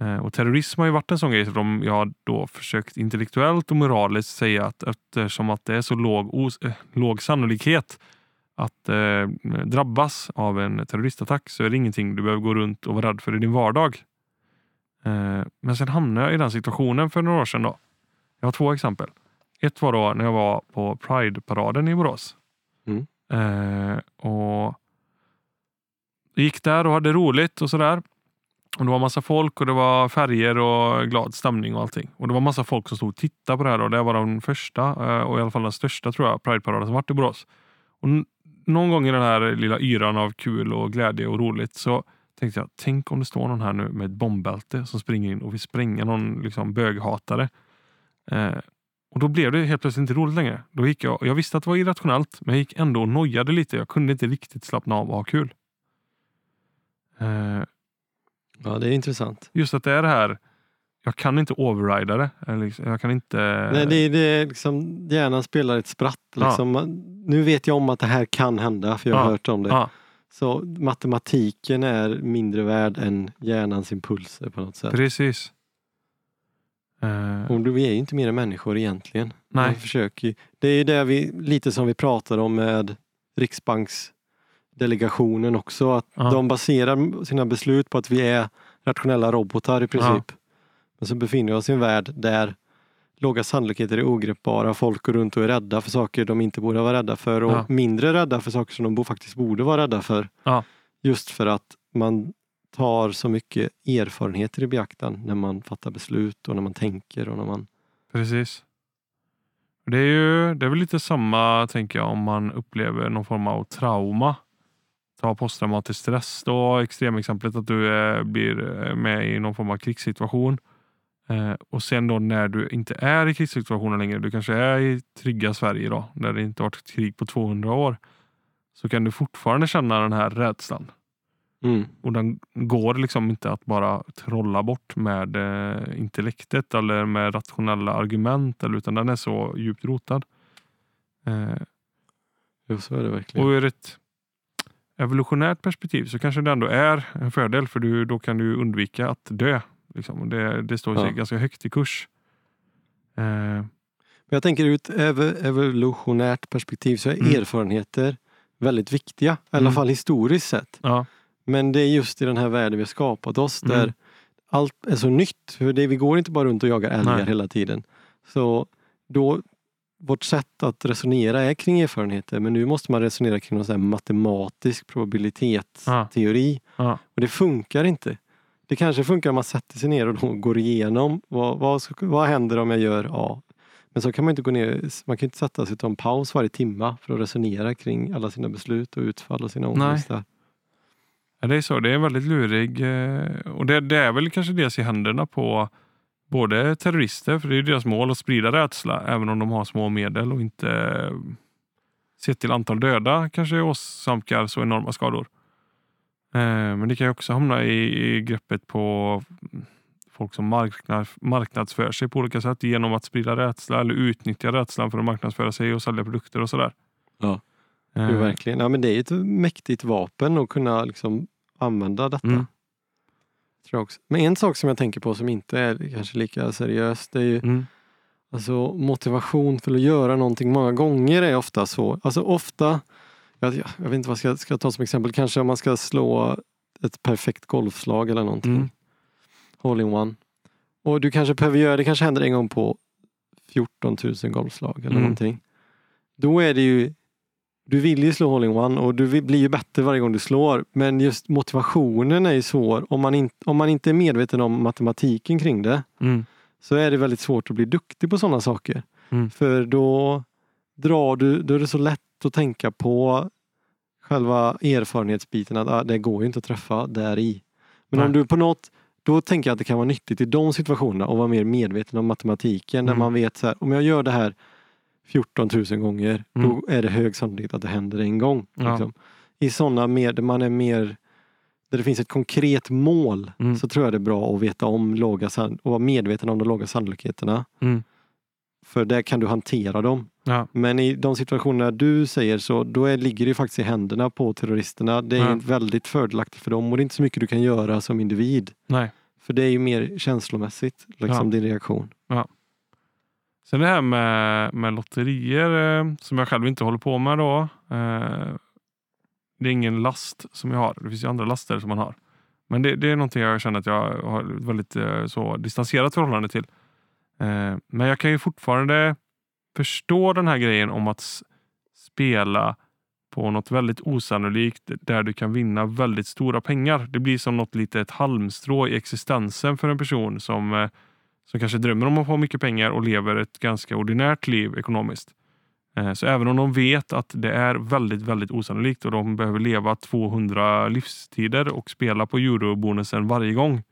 eh, och terrorism har ju varit en sån grej som jag har då försökt intellektuellt och moraliskt säga att eftersom att det är så låg, os- eh, låg sannolikhet att eh, drabbas av en terroristattack så är det ingenting du behöver gå runt och vara rädd för i din vardag. Eh, men sen hamnade jag i den situationen för några år sedan. Då. Jag har två exempel. Ett var då när jag var på Pride-paraden i Borås. Mm. Eh, och gick där och hade roligt och sådär. Och Det var massa folk och det var färger och glad stämning och allting. Och Det var massa folk som stod och tittade på det här. Och det var den första eh, och i alla fall den största tror jag, Pride-paraden som varit i Borås. Och någon gång i den här lilla yran av kul och glädje och roligt så tänkte jag, tänk om det står någon här nu med ett bombbälte som springer in och vill spränga någon liksom, böghatare. Eh, och då blev det helt plötsligt inte roligt längre. Då gick jag, jag visste att det var irrationellt, men jag gick ändå och nojade lite. Jag kunde inte riktigt slappna av och ha kul. Eh, Ja, det är intressant. just att det är det här, jag kan inte overrida det. Eller liksom, Jag kan inte... Nej, det, är- det är liksom, hjärnan spelar ett spratt. Ja. Liksom. Man- Nu vet jag om att det här kan hända, för jag har Ja. hört om det. ja, Så matematiken är mindre värd än hjärnans impulser på något sätt. precis. Eh, Och då- vi är ju inte mer än människor egentligen. Nej. Man försöker, det är ju det vi, lite som vi pratar om med Riksbanksdelegationen också. Att Ja. De baserar sina beslut på att vi är rationella robotar i princip. Men så befinner vi oss i en värld där låga sannolikheter är ogreppbara. Folk går runt och är rädda för saker de inte borde vara rädda för och Ja. mindre rädda för saker som de faktiskt borde vara rädda för. Ja. Just för att man tar så mycket erfarenheter i beaktan när man fattar beslut och när man tänker och när man... Precis. Det är ju det är väl lite samma, tänker jag, om man upplever någon form av trauma. Ta posttraumatisk stress då, extremexemplet att du är, blir eh, med i någon form av krigssituation. Eh, och sen då när du inte är i krigssituationen längre, du kanske är i trygga Sverige då, där det inte varit krig på 200 år. Så kan du fortfarande känna den här rädslan. Mm. Och den går liksom inte att bara trolla bort med eh, intellektet eller med rationella argument. Eller, utan den är så djupt rotad. Eh, Jo, så är det verkligen. och ur ett evolutionärt perspektiv så kanske det ändå är en fördel för du, då kan du undvika att dö. Liksom. Det, det står sig Ja. ganska högt i kurs. Eh, jag tänker ur ett ev- evolutionärt perspektiv så är Mm. erfarenheter väldigt viktiga. I alla Mm. fall historiskt sett. ja, Men det är just i den här världen vi har skapat oss där Mm. allt är så nytt. För det, vi går inte bara runt och jagar älgar Nej. hela tiden. Så då, vårt sätt att resonera är kring erfarenheter men nu måste man resonera kring någon matematisk probabilitetsteori. ja, Och det funkar inte. Det kanske funkar om man sätter sig ner och går igenom vad, vad, vad händer om jag gör A. Men så kan man inte gå ner, man kan inte sätta sig och ta en paus varje timma för att resonera kring alla sina beslut och utfall och sina ångestar. Ja, det är så. Det är en väldigt lurig eh, och det, det är väl kanske dels i händerna på både terrorister, för det är deras mål att sprida rädsla, även om de har små medel och inte eh, sett till antal döda kanske åsamkar så enorma skador. Eh, Men det kan ju också hamna i, i greppet på folk som marknad, marknadsför sig på olika sätt genom att sprida rädsla eller utnyttja rädslan för att marknadsföra sig och sälja produkter och sådär. Ja. Jo, verkligen. Ja, men det är ett mäktigt vapen att kunna liksom använda detta. Mm. Tror jag också. Men en sak som jag tänker på som inte är kanske lika seriöst det är ju Mm. alltså, motivation för att göra någonting många gånger är ofta så. Alltså ofta, jag, jag vet inte vad jag ska, ska jag ta som exempel, kanske om man ska slå ett perfekt golfslag eller någonting. Mm. Hole in one. Och du kanske behöver göra, det kanske händer en gång på 14 000 golfslag eller Mm. någonting. Då är det ju du vill ju slå hole in one och du blir ju bättre varje gång du slår. Men just motivationen är ju svår. Om man, in, om man inte är medveten om matematiken kring det Mm. så är det väldigt svårt att bli duktig på sådana saker. Mm. För då drar du, då är det så lätt att tänka på själva erfarenhetsbiten att ah, det går ju inte att träffa där i. Men Nej. om du på något, då tänker jag att det kan vara nyttigt i de situationerna att vara mer medveten om matematiken. När Mm. man vet så här, om jag gör det här 14 000 gånger, Mm. då är det hög sannolikhet att det händer en gång. Ja. Liksom. I sådana mer, där man är mer där det finns ett konkret mål Mm. så tror jag det är bra att veta om låga och vara medveten om de låga sannolikheterna. Mm. För där kan du hantera dem. Ja. Men i de situationerna du säger så, då är, ligger det faktiskt i händerna på terroristerna. Det är Ja. väldigt fördelaktigt för dem och det är inte så mycket du kan göra som individ. Nej. För det är ju mer känslomässigt, liksom Ja. din reaktion. Sen det här med, med lotterier eh, som jag själv inte håller på med då. Eh, det är ingen last som jag har. Det finns ju andra laster som man har. Men det, det är någonting jag känner att jag har ett väldigt eh, så distanserat förhållande till. Men jag kan ju fortfarande förstå den här grejen om att spela på något väldigt osannolikt där du kan vinna väldigt stora pengar. Det blir som något litet halmstrå i existensen för en person som, eh, som kanske drömmer om att få mycket pengar och lever ett ganska ordinärt liv ekonomiskt. Eh, Så även om de vet att det är väldigt, väldigt osannolikt och de behöver leva 200 livstider och spela på eurobonusen varje gång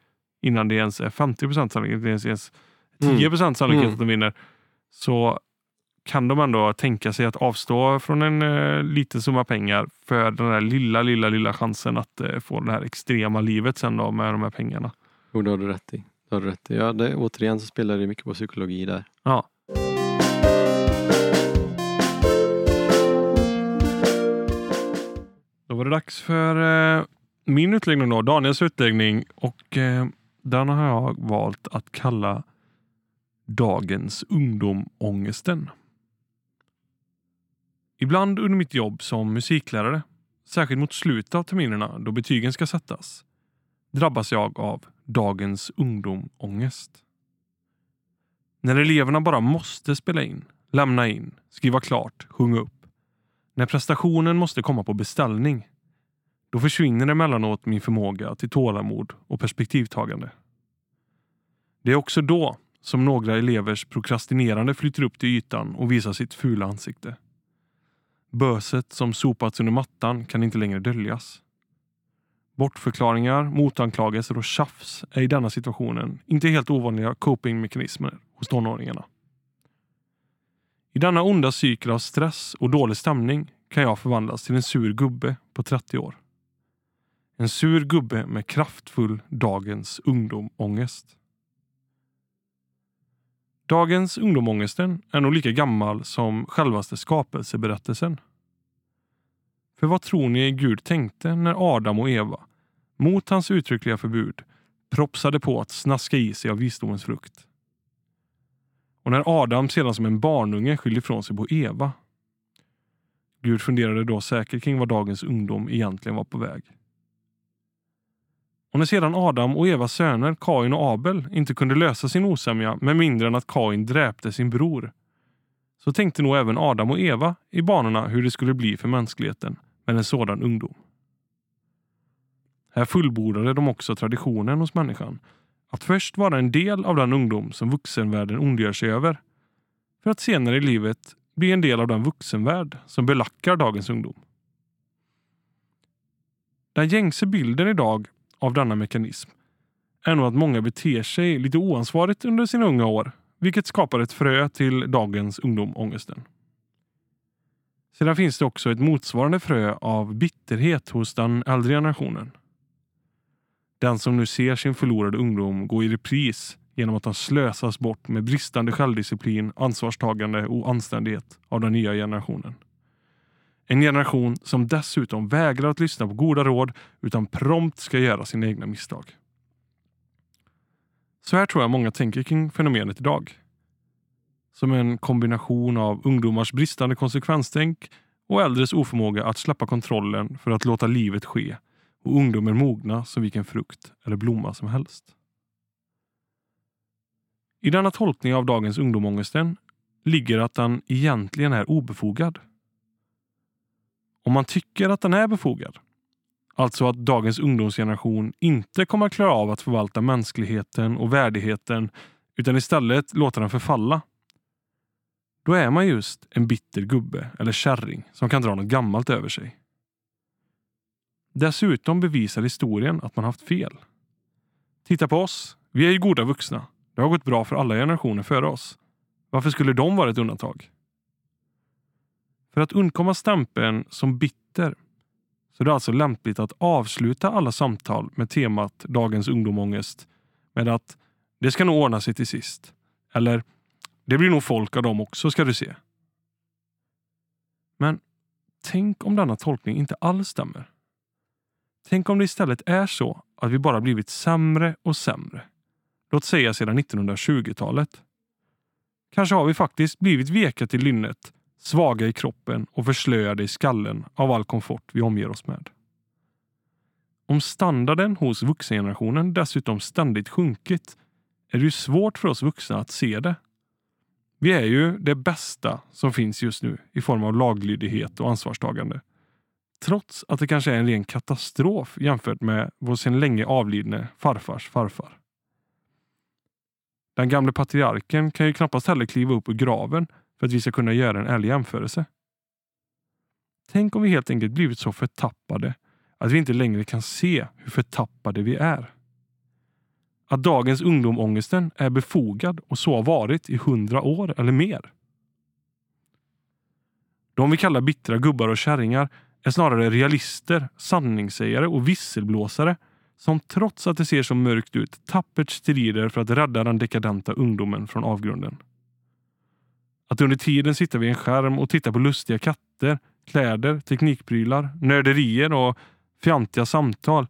innan det ens är 50 sannolikhet, det är ens 10% sannolikhet Mm. att de vinner, så kan de ändå tänka sig att avstå från en eh, liten summa pengar för den där lilla, lilla, lilla chansen att eh, få det här extrema livet sen då med de här pengarna. Jo, det har du rätt i. Har du rätt. Ja, det, återigen så spelar det mycket på psykologi där. Ja. Då var det dags för eh, min utläggning då, Daniels utläggning och eh, den har jag valt att kalla Dagens ungdomångesten. Ibland under mitt jobb som musiklärare, särskilt mot slutet av terminerna då betygen ska sättas, drabbas jag av dagens ungdomångest. När eleverna bara måste spela in, lämna in, skriva klart, sjunga upp. När prestationen måste komma på beställning. Då försvinner emellanåt min förmåga till tålamod och perspektivtagande. Det är också då som några elevers prokrastinerande flyter upp till ytan och visar sitt fula ansikte. Böset som sopats under mattan kan inte längre döljas. Bortförklaringar, motanklagelser och tjafs är i denna situationen inte helt ovanliga copingmekanismer hos tonåringarna. I denna onda cykel av stress och dålig stämning kan jag förvandlas till en sur gubbe på 30 år. En sur gubbe med kraftfull dagens ungdomångest. Dagens ungdomångesten är nog lika gammal som självaste skapelseberättelsen. För vad tror ni Gud tänkte när Adam och Eva, mot hans uttryckliga förbud, propsade på att snaska i sig av visdomens frukt? Och när Adam sedan som en barnunge skyllde ifrån sig på Eva. Gud funderade då säkert kring vad dagens ungdom egentligen var på väg. Och när sedan Adam och Evas söner Kain och Abel inte kunde lösa sin osämja med mindre än att Kain dräpte sin bror så tänkte nog även Adam och Eva i banorna hur det skulle bli för mänskligheten med en sådan ungdom. Här fullbordade de också traditionen hos människan att först vara en del av den ungdom som vuxenvärlden ondgör sig över för att senare i livet bli en del av den vuxenvärld som belackar dagens ungdom. Den gängse bilden idag av denna mekanism är nog att många beter sig lite oansvarigt under sina unga år vilket skapar ett frö till dagens ungdomångesten. Sedan finns det också ett motsvarande frö av bitterhet hos den äldre generationen. Den som nu ser sin förlorade ungdom gå i repris genom att den slösas bort med bristande självdisciplin, ansvarstagande och anständighet av den nya generationen. En generation som dessutom vägrar att lyssna på goda råd utan prompt ska göra sina egna misstag. Så här tror jag många tänker kring fenomenet idag. Som en kombination av ungdomars bristande konsekvenstänk och äldres oförmåga att släppa kontrollen för att låta livet ske och ungdomen mogna som vilken frukt eller blomma som helst. I denna tolkning av dagens ungdomångesten ligger att den egentligen är obefogad. Om man tycker att den är befogad, alltså att dagens ungdomsgeneration inte kommer att klara av att förvalta mänskligheten och värdigheten utan istället låta den förfalla, då är man just en bitter gubbe eller kärring som kan dra något gammalt över sig. Dessutom bevisar historien att man haft fel. Titta på oss. Vi är ju goda vuxna. Det har gått bra för alla generationer före oss. Varför skulle de vara ett undantag? För att undkomma stämpeln som bitter så det är alltså lämpligt att avsluta alla samtal med temat dagens ungdomångest med att det ska nog ordna sig till sist. Eller det blir nog folk av dem också ska du se. Men tänk om denna tolkning inte alls stämmer. Tänk om det istället är så att vi bara blivit sämre och sämre. Låt säga sedan 1920-talet. Kanske har vi faktiskt blivit veka till lynnet svaga i kroppen och förslöade i skallen av all komfort vi omger oss med. Om standarden hos vuxengenerationen dessutom ständigt sjunkit är det ju svårt för oss vuxna att se det. Vi är ju det bästa som finns just nu i form av laglydighet och ansvarstagande. Trots att det kanske är en ren katastrof jämfört med vår sedan länge avlidne farfars farfar. Den gamle patriarken kan ju knappast heller kliva upp ur graven för att vi ska kunna göra en ärlig jämförelse. Tänk om vi helt enkelt blivit så förtappade att vi inte längre kan se hur förtappade vi är. Att dagens ungdomångesten är befogad och så har varit i hundra år eller mer. De vi kallar bittra gubbar och kärringar är snarare realister, sanningssägare och visselblåsare som trots att det ser så mörkt ut tappert strider för att rädda den dekadenta ungdomen från avgrunden. Att under tiden sitta vid en skärm och titta på lustiga katter, kläder, teknikprylar, nörderier och fjantiga samtal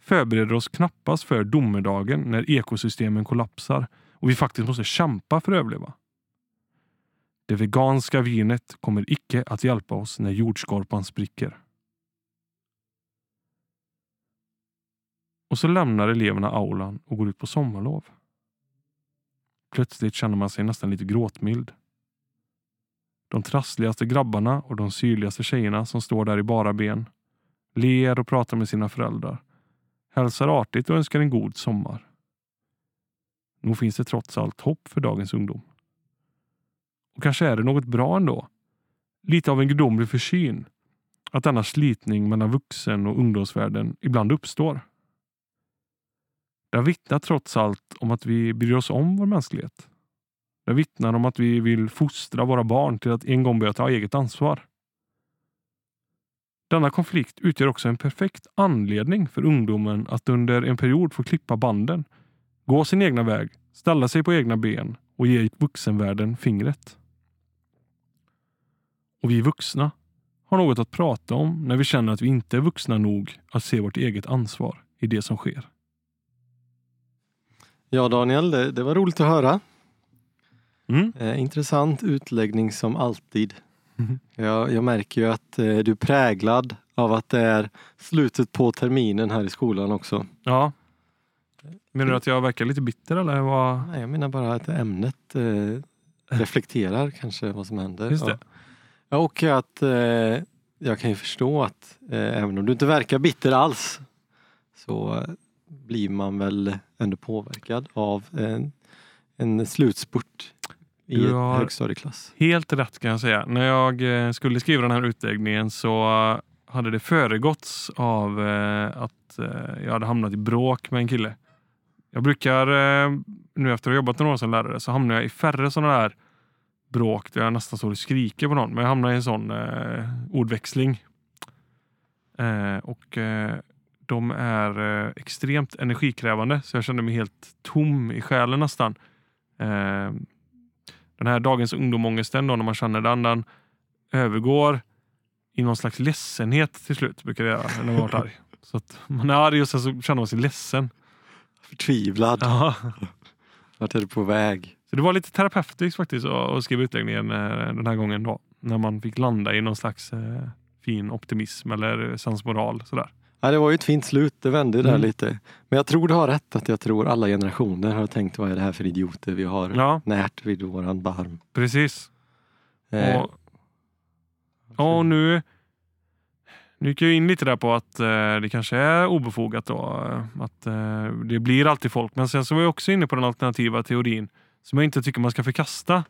förbereder oss knappast för domedagen när ekosystemen kollapsar och vi faktiskt måste kämpa för att överleva. Det veganska vinet kommer icke att hjälpa oss när jordskorpan spricker. Och så lämnar eleverna aulan och går ut på sommarlov. Plötsligt känner man sig nästan lite gråtmild. De trassligaste grabbarna och de syrligaste tjejerna som står där i bara ben ler och pratar med sina föräldrar, hälsar artigt och önskar en god sommar. Nog finns det trots allt hopp för dagens ungdom. Och kanske är det något bra ändå. Lite av en gudomlig försyn. Att denna slitning mellan vuxen och ungdomsvärlden ibland uppstår. Det vittnar trots allt om att vi bryr oss om vår mänsklighet. Det vittnar om att vi vill fostra våra barn till att en gång börja ta eget ansvar. Denna konflikt utgör också en perfekt anledning för ungdomen att under en period få klippa banden, gå sin egna väg, ställa sig på egna ben och ge vuxenvärlden fingret. Och vi vuxna har något att prata om när vi känner att vi inte är vuxna nog att se vårt eget ansvar i det som sker. Ja Daniel, det, det var roligt att höra. Mm. Eh, intressant utläggning som alltid. Mhm. Jag, jag märker ju att eh, du är präglad av att det är slutet på terminen här i skolan också. Ja. Menar du att jag verkar lite bitter eller? Vad? Nej, jag menar bara att ämnet eh, reflekterar kanske vad som händer. Just det. Ja. Och att eh, jag kan ju förstå att eh, även om du inte verkar bitter alls så blir man väl ändå påverkad av en, en slutspurt i Du har- högstadieklass. Helt rätt kan jag säga. När jag eh, skulle skriva den här utläggningen så hade det föregåtts av eh, att eh, jag hade hamnat i bråk med en kille. Jag brukar, nu efter att ha jobbat några år som lärare, så hamnar jag i färre sådana här bråk där jag nästan står och skriker på någon. Men jag hamnar i en sån eh, ordväxling. Eh, och eh, de är eh, extremt energikrävande så jag kände mig helt tom i själen nästan. Den här dagens ungdomångesten då, när man känner den, den övergår i någon slags ledsenhet till slut. Brukar det göra när man varit arg. Så att man är arg och sen så känner man sig ledsen. Förtvivlad. Ja. Vart är du på väg? Så det var lite terapeutiskt faktiskt att att skriva utläggningen eh, den här gången då. När man fick landa i någon slags eh, fin optimism eller sensmoral. Sådär. Ja, det var ju ett fint slut, det vände där Mm. lite. Men jag tror du har rätt att jag tror alla generationer har tänkt vad är det här för idioter vi har Ja, närt vid våran barm. precis. Eh, Och, och nu, nu gick jag in lite där på att eh, det kanske är obefogat då. eh, Att eh, det blir alltid folk. Men sen så var jag också inne på den alternativa teorin som jag inte tycker man ska förkasta.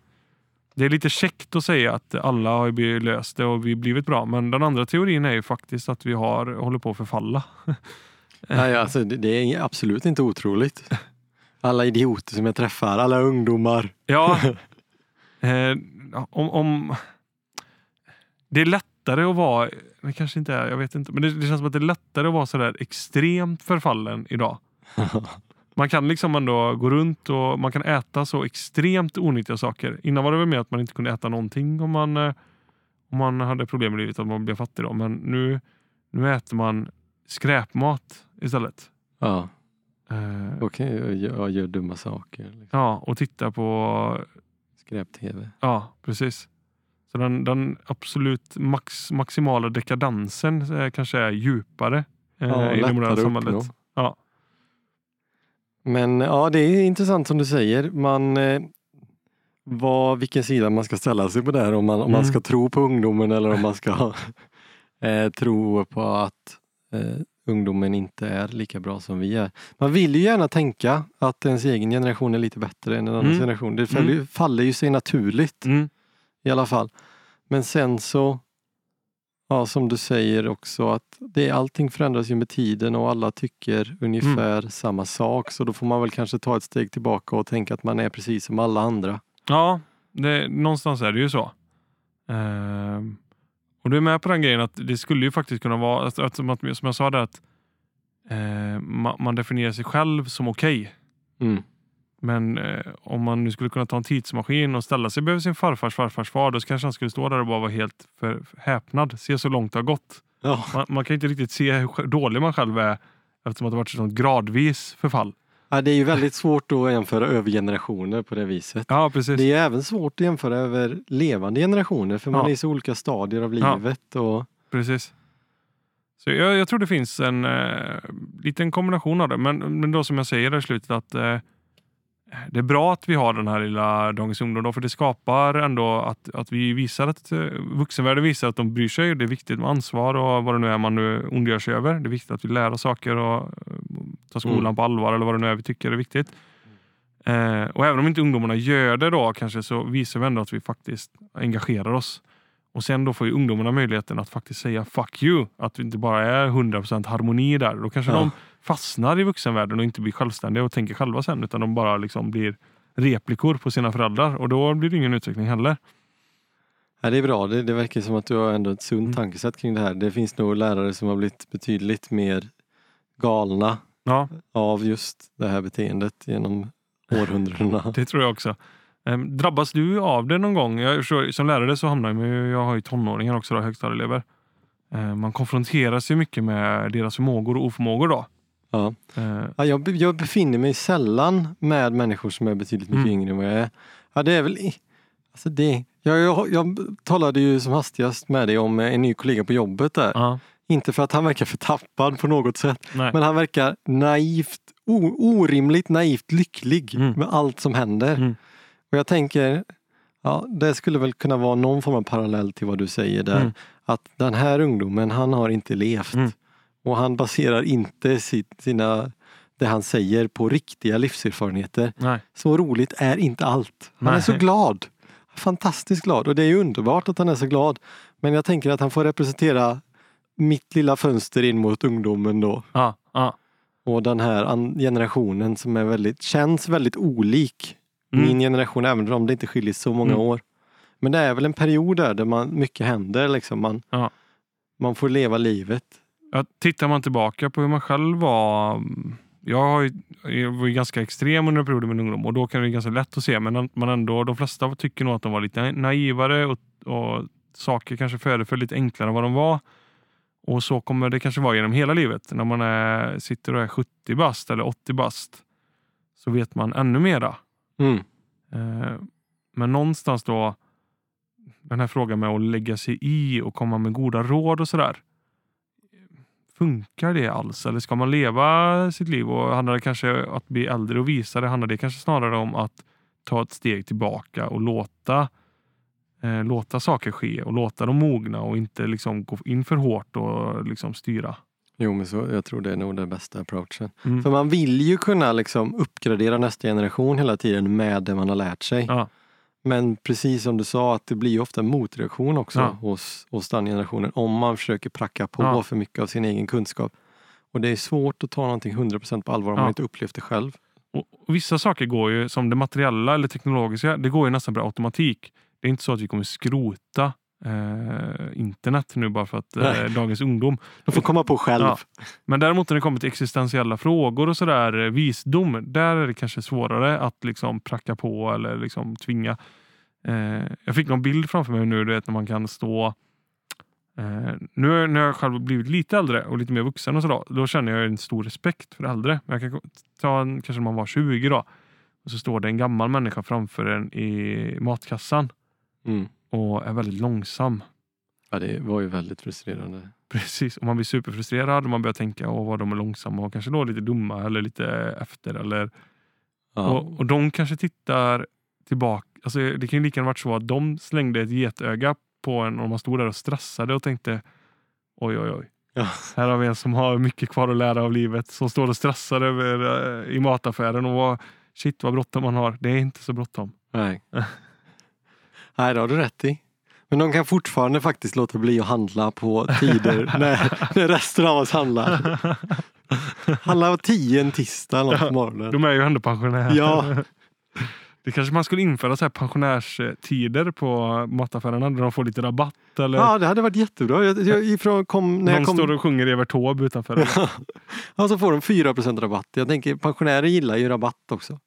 Det är lite käckt att säga att alla har löst det och vi har blivit bra. Men den andra teorin är ju faktiskt att vi har, håller på att förfalla. nej, alltså, det, det är absolut inte otroligt. Alla idioter som jag träffar, alla ungdomar. Ja, eh, om, om det är lättare att vara, det kanske inte är, jag vet inte, men det, det känns som att det är lättare att vara sådär extremt förfallen idag. Man kan liksom ändå gå runt och man kan äta så extremt onyttiga saker. Innan var det väl mer att man inte kunde äta någonting om man, eh, om man hade problem i livet, att man blev fattig. Då. Men nu, nu äter man skräpmat istället. ja, Eh, okej, och gör, gör dumma saker. Liksom. ja, och tittar på Skräp-tv. Ja, precis. Så den, den absolut max, maximala dekadansen eh, kanske är djupare eh, Ja, i det moderna samhället. Men ja, det är intressant som du säger. Man, eh, vad, vilken sida man ska ställa sig på där. Om man, om man Mm. ska tro på ungdomen eller om man ska eh, tro på att eh, ungdomen inte är lika bra som vi är. Man vill ju gärna tänka att ens egen generation är lite bättre än en annan Mm. generation. Det följer, faller ju sig naturligt Mm. i alla fall. Men sen så, ja som du säger också att det, allting förändras ju med tiden och alla tycker ungefär Mm. samma sak. Så då får man väl kanske ta ett steg tillbaka och tänka att man är precis som alla andra. Ja, det, någonstans är det ju så. Ehm, och du är med på den grejen att det skulle ju faktiskt kunna vara, att, att, som, jag sa där, att eh, man, man definierar sig själv som okej. Mm. Men eh, om man nu skulle kunna ta en tidsmaskin och ställa sig bredvid sin farfars farfars far, då kanske han skulle stå där och bara vara helt för, häpnad. Se så långt det har gått. Ja, Man, man kan inte riktigt se hur dålig man själv är eftersom att det varit ett sånt gradvis förfall. Ja, det är ju väldigt svårt att jämföra över generationer på det viset. Ja, precis. Det är även svårt att jämföra över levande generationer för man Ja. är i så olika stadier av Ja. livet. Och, Precis. Så jag, jag tror det finns en eh, liten kombination av det. Men, men då som jag säger i slutet att eh, det är bra att vi har den här lilla Dagens Ungdom då, för det skapar ändå att, att vi visar att eh, vuxenvärlden visar att de bryr sig. Det är viktigt med ansvar och vad det nu är man nu ondgör sig över. Det är viktigt att vi lär oss saker och eh, tar skolan Mm. på allvar eller vad det nu är vi tycker är viktigt. Eh, och även om inte ungdomarna gör det då kanske så visar vi ändå att vi faktiskt engagerar oss. Och sen då får ju ungdomarna möjligheten att faktiskt säga fuck you. Att det inte bara är 100% harmoni där. Då kanske Ja. de fastnar i vuxenvärlden och inte blir självständiga och tänker själva sen. Utan de bara liksom blir replikor på sina föräldrar. Och då blir det ingen utveckling heller. ja, det är bra, det, det verkar som att du har ändå ett sunt Mm. tankesätt kring det här. Det finns nog lärare som har blivit betydligt mer galna Ja, av just det här beteendet genom århundradena. det tror jag också. Ehm, drabbas du av det någon gång? Jag, förstår, som lärare så hamnar jag med, jag har ju tonåringar också, då, högstadieelever. Ehm, man konfronteras ju mycket med deras förmågor och oförmågor då. Ja. Ja, jag, be- jag befinner mig sällan med människor som är betydligt mycket Mm. yngre än vad jag är. Ja, det är väl... Alltså det, jag, jag, jag talade ju som hastigast med dig om en ny kollega på jobbet där. ja, Inte för att han verkar förtappad på något sätt, nej. men han verkar naivt, o, orimligt naivt lycklig Mm. med allt som händer. Mm. Och jag tänker, ja, det skulle väl kunna vara någon form av parallell till vad du säger där. Mm. Att den här ungdomen, han har inte levt. Och han baserar inte sitt, sina, det han säger på riktiga livserfarenheter. nej. Så roligt är inte allt. Han är Nej. så glad. Fantastiskt glad och det är underbart att han är så glad. Men jag tänker att han får representera mitt lilla fönster in mot ungdomen då. Ja, ja. Och den här generationen som är väldigt, känns väldigt olik Mm. min generation även om det inte skiljer så många Mm. år. Men det är väl en period där, där man, mycket händer. Liksom. Man, Ja. man får leva livet. Ja, tittar man tillbaka på hur man själv var. Jag, har ju, jag var ju ganska extrem under perioden med ungdom och då kan det vara ganska lätt att se. Men man ändå, de flesta tycker nog att de var lite naivare och, och saker kanske föreföll lite enklare än vad de var. Och så kommer det kanske vara genom hela livet. När man är, sitter och är 70 bast eller 80 bast så vet man ännu mera. Mm. Eh, Men någonstans då den här frågan med att lägga sig i och komma med goda råd och sådär. Funkar det alls? Eller ska man leva sitt liv? Och handlar det kanske att bli äldre och visa det? Handlar det kanske snarare om att ta ett steg tillbaka och låta eh, låta saker ske och låta dem mogna och inte liksom gå in för hårt och liksom styra. Jo, men så, jag tror det är nog den bästa approachen. Mm. För man vill ju kunna liksom uppgradera nästa generation hela tiden med det man har lärt sig. Ja. Men precis som du sa, att det blir ofta en motreaktion också Ja. hos, hos den generationen om man försöker pracka på Ja. för mycket av sin egen kunskap. Och det är svårt att ta någonting 100% på allvar om Ja. man inte upplevt det själv. Och och vissa saker går ju, som det materiella eller teknologiska, det går ju nästan per automatik. Det är inte så att vi kommer skrota eh, internet nu bara för att eh, dagens ungdom. De får komma på själv. Ja. Men däremot när det kommer till existentiella frågor och sådär, eh, visdom, där är det kanske svårare att liksom pracka på eller liksom tvinga. Eh, jag fick någon bild framför mig nu, du vet när man kan stå Eh, nu när jag själv blivit lite äldre och lite mer vuxen och sådär, då känner jag en stor respekt för äldre. Jag kan ta en, kanske när man var 20 då, och så står det en gammal människa framför en i matkassan. Mm. Och är väldigt långsam. Ja, det var ju väldigt frustrerande. Precis, och man blir superfrustrerad och man börjar tänka åh vad de är långsamma och kanske då lite dumma eller lite efter. Eller, Ja. och, och de kanske tittar tillbaka. Alltså, det kan ju lika gärna varit så att de slängde ett getöga på en och man stod där och stressade och tänkte oj oj oj. Ja. Här har vi en som har mycket kvar att lära av livet. Som står och stressar över, eh, i mataffären och vad, shit vad bråttom man har. Det är inte så bråttom. Nej. Nej, det har du rätt i. Men de kan fortfarande faktiskt låta bli att handla på tider när, när resten av oss handlar. Handlar tio en tisdag eller något på morgonen. De är ju ändå pensionärer. Ja. Det kanske man skulle införa så här pensionärstider på mataffärerna där de får lite rabatt. Eller ja, det hade varit jättebra. Jag, jag, ifrån kom, när någon kom, står och sjunger Evert Taube utanför. ja, så får de 4 rabatt. Jag tänker pensionärer gillar ju rabatt också.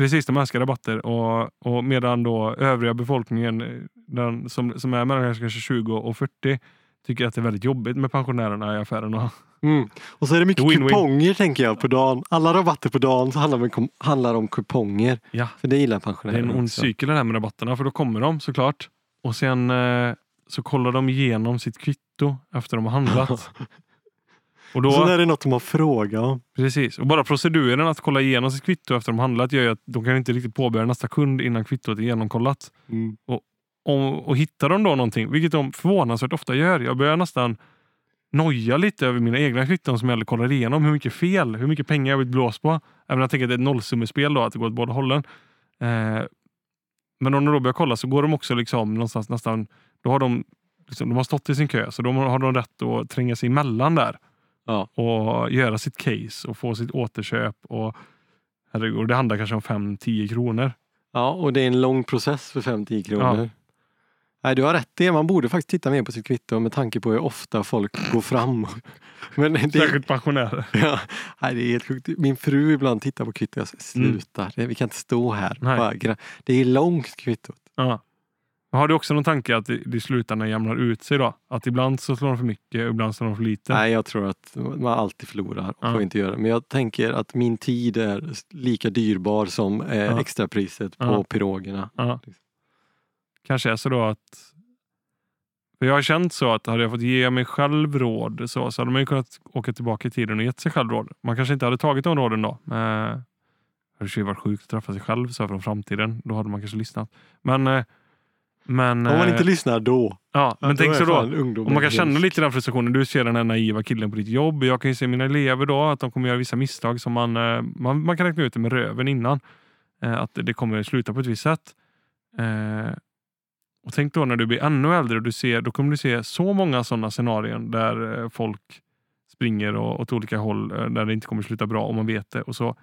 Precis, de älskar rabatter. Och, och medan då övriga befolkningen eh, den som, som är mellan kanske 20 och 40 tycker att det är väldigt jobbigt med pensionärerna i affärerna. Mm. Och så är det mycket Win-win. kuponger tänker jag på dagen. Alla rabatter på dagen så handlar, kom- handlar om kuponger. Ja, För det gillar det är en ond cykel det här med rabatterna. För då kommer de såklart. Och sen eh, så kollar de igenom sitt kvitto efter de har handlat. Och då, Så när det är något de har frågat om. Precis, och bara proceduren att kolla igenom sitt kvitto efter de handlat gör ju att de kan inte riktigt påbörja nästa kund innan kvittot är genomkollat. Mm. Och, och hittar de då någonting, vilket de förvånansvärt ofta gör. Jag börjar nästan noja lite över mina egna kvitton som jag aldrig kollar igenom. Hur mycket fel, hur mycket pengar jag blivit blåst på. Även jag tänker att det är ett nollsummespel då, att det går åt båda hållen. Eh, men om de då börjar kolla så går de också liksom någonstans nästan, då har de, liksom, de har stått i sin kö så då har de rätt att tränga sig emellan där. Ja. Och göra sitt case och få sitt återköp. Och, herregud, det handlar kanske om 5-10 kronor. ja, och det är en lång process för 5-10 kronor. Nej, du har rätt det. Man borde faktiskt titta mer på sitt kvitto med tanke på hur ofta folk går fram. Men det, Särskilt pensionärer. ja, nej, det är helt sjukt. Min fru ibland tittar på kvittot och säger sluta, det- vi kan inte stå här. Bara Det är långt kvittot. Ja. Men Har du också någon tanke att det, i slutändan jämnar ut sig då? Att ibland så slår de för mycket och ibland slår de för lite? Nej, jag tror att man alltid förlorar och Ja. får inte göra. Men jag tänker att min tid är lika dyrbar som eh, Ja. extrapriset på Ja. pirogerna. Ja. Kanske är så då att... För jag har känt så att hade jag fått ge mig själv råd så, så hade man ju kunnat åka tillbaka i tiden och gett sig själv råd. Man kanske inte hade tagit de råden då. Eh, det hade varit sjukt att träffa sig själv så här från framtiden. Då hade man kanske lyssnat. Men... eh, men Om man eh, inte lyssnar då. ja, men tänk så då. Och man kan känna lite den frustrationen. Du ser den här naiva killen på ditt jobb. Jag kan ju se mina elever då, att de kommer göra vissa misstag som man, eh, man, man kan räkna ut det med röven innan. Eh, Att det kommer sluta på ett visst sätt. Eh, Och tänk då när du blir ännu äldre, och du ser, då kommer du se så många sådana scenarion där eh, folk springer åt olika håll eh, där det inte kommer sluta bra om man vet det. Och så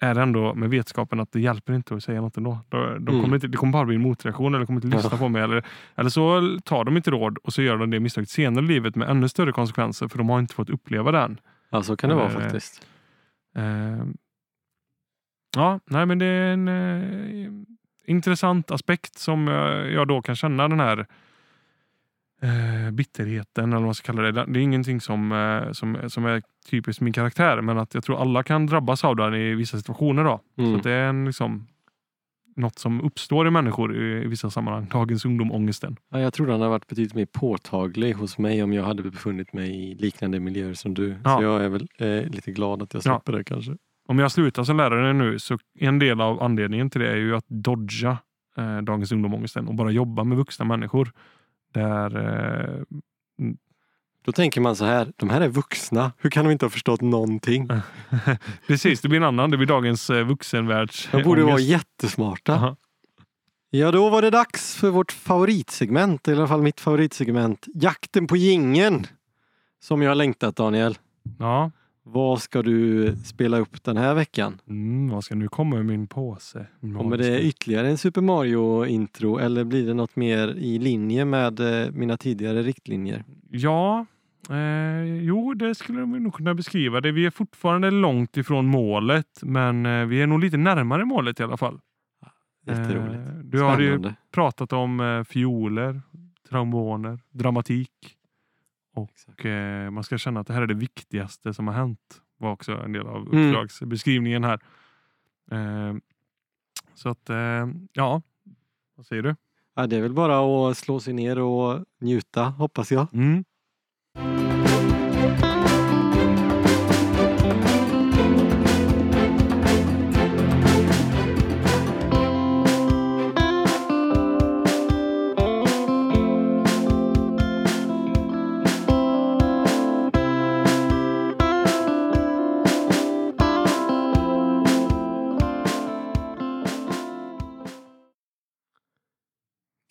är det ändå med vetskapen att det hjälper inte att säga något ändå. De, de Mm. kommer inte, det kommer bara bli en motreaktion eller kommer inte lyssna Ja. på mig. Eller, eller så tar de inte råd och så gör de det misstaget senare i livet med ännu större konsekvenser för de har inte fått uppleva den. Ja, så kan det vara Eh, faktiskt. Eh, ja, nej men det är en eh, intressant aspekt som jag, jag då kan känna den här eh, bitterheten eller vad man ska kalla det. Det är ingenting som, eh, som, som är typiskt min karaktär men att jag tror alla kan drabbas av den i vissa situationer. Då. Så Mm. att det är en, liksom, något som uppstår i människor i, i vissa sammanhang. Dagens ungdom-ångesten. Ja, jag tror den har varit betydligt mer påtaglig hos mig om jag hade befunnit mig i liknande miljöer som du. Ja. Så jag är väl eh, lite glad att jag Ja. slipper det kanske. Om jag slutar som lärare nu så en del av anledningen till det är ju att dodga eh, dagens ungdom-ångesten och bara jobba med vuxna människor. Där, eh, Då tänker man så här, de här är vuxna. Hur kan de inte ha förstått någonting? precis, det blir en annan. Det blir dagens eh, vuxenvärlds De borde vara ångest. jättesmarta. Aha. Ja, då var det dags för vårt favoritsegment, i alla fall mitt favoritsegment. Jakten på gingen. Som jag har längtat Daniel. Ja. Vad ska du spela upp den här veckan? Mm, vad ska nu komma ur min påse? Kommer det ytterligare en Super Mario-intro eller blir det något mer i linje med eh, mina tidigare riktlinjer? Ja, eh, jo det skulle vi nog kunna beskriva det. Vi är fortfarande långt ifrån målet men eh, vi är nog lite närmare målet i alla fall. Jätteroligt. Eh, du har ju Spännande. pratat om eh, fioler, tromboner, dramatik. Och eh, man ska känna att det här är det viktigaste som har hänt. var också en del av Mm. uppdragsbeskrivningen här. Eh, så att, eh, ja, vad säger du? Ja, det är väl bara att slå sig ner och njuta, hoppas jag. Mm.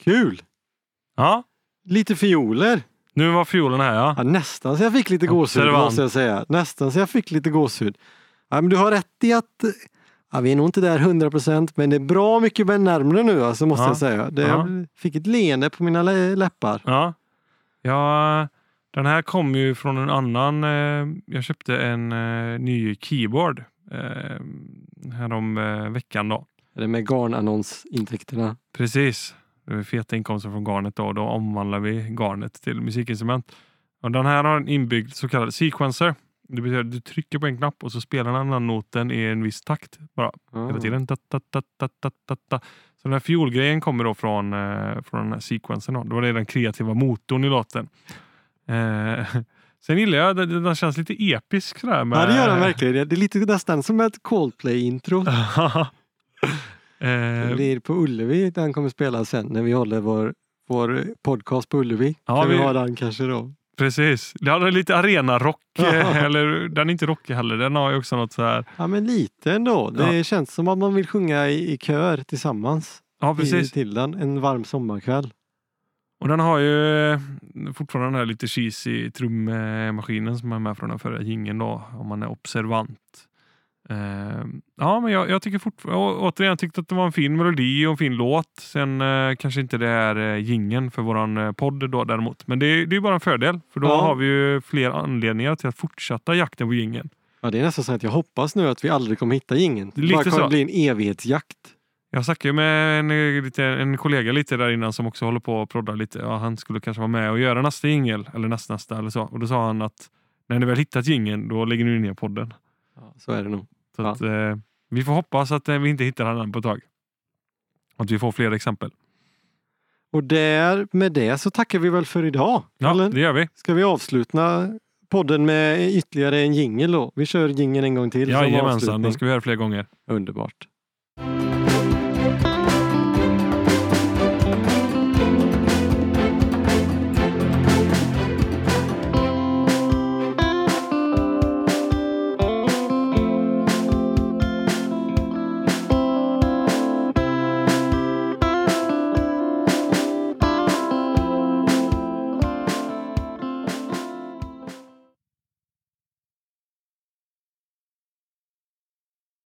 Kul! Ja, Lite fioler. nu var fiolen här ja. Ja, nästan så jag fick lite gåshud Observant. måste jag säga. Nästan så jag fick lite gåshud. Ja, men du har rätt i att ja, vi är nog inte där 100 procent men det är bra mycket närmare nu alltså, måste Ja. jag säga. Det, Ja. Jag fick ett leende på mina lä- läppar. Ja. ja, den här kom ju från en annan. Eh, jag köpte en eh, ny keyboard eh, härom eh, veckan då. Är det med garnannonsintäkterna? Precis. Feta inkomster från garnet då. Då omvandlar vi garnet till musikinstrument. Och den här har en inbyggd så kallad sequencer. Det betyder att du trycker på en knapp och så spelar den här noten i en viss takt bara hela tiden. Da, da, da, da, da, da, da. Så den här fiolgrejen kommer då från, eh, från den här sequencern. Då. Det var det den kreativa motorn i låten. Eh, sen gillar jag den, den känns lite episk. Sådär, med, Ja det gör den verkligen. Det är lite nästan som ett Coldplay-intro. Det eh, blir på Ullevi den kommer spela sen när vi håller vår, vår podcast på Ullevi. Ja, kan vi vi- ha den kanske då. precis. Det hade lite arenarock. Ja. eh, eller den är inte rockig heller. Den har ju också något så här. Ja men lite ändå. Det känns som att man vill sjunga i, i kör tillsammans. Ja I, precis. till den en varm sommarkväll. Och den har ju eh, fortfarande den här lite cheesy trummaskinen som är med från den förra jingeln då. Om man är observant. Eh, ja, men jag, jag tycker fortfarande, återigen, tyckte att det var en fin melodi och en fin låt. Sen eh, kanske inte det är eh, jingeln för våran eh, podd då däremot. Men det, är- det är bara en fördel. För då Ja. har vi ju fler anledningar till att fortsätta jakten på jingeln. Ja, det är nästan så att jag hoppas nu att vi aldrig kommer hitta ingen. Det bara kommer så. bli en evighetsjakt. Jag snackade ju med en, lite, en kollega lite där innan som också håller på och proddar lite. Ja, han skulle kanske vara med och göra nästa jingel eller nästnästa eller så. Och då sa han att när ni väl hittat jingeln då lägger ni ner podden. Ja, så är det nog. Så Ja. att, eh, vi får hoppas att eh, vi inte hittar den än på ett tag. Att vi får fler exempel. Och där, med det så tackar vi väl för idag. Ja, Eller? det gör vi. Ska vi avsluta podden med ytterligare en jingel då? Vi kör jingeln en gång till. Jajamensan, det ska vi göra fler gånger. Underbart.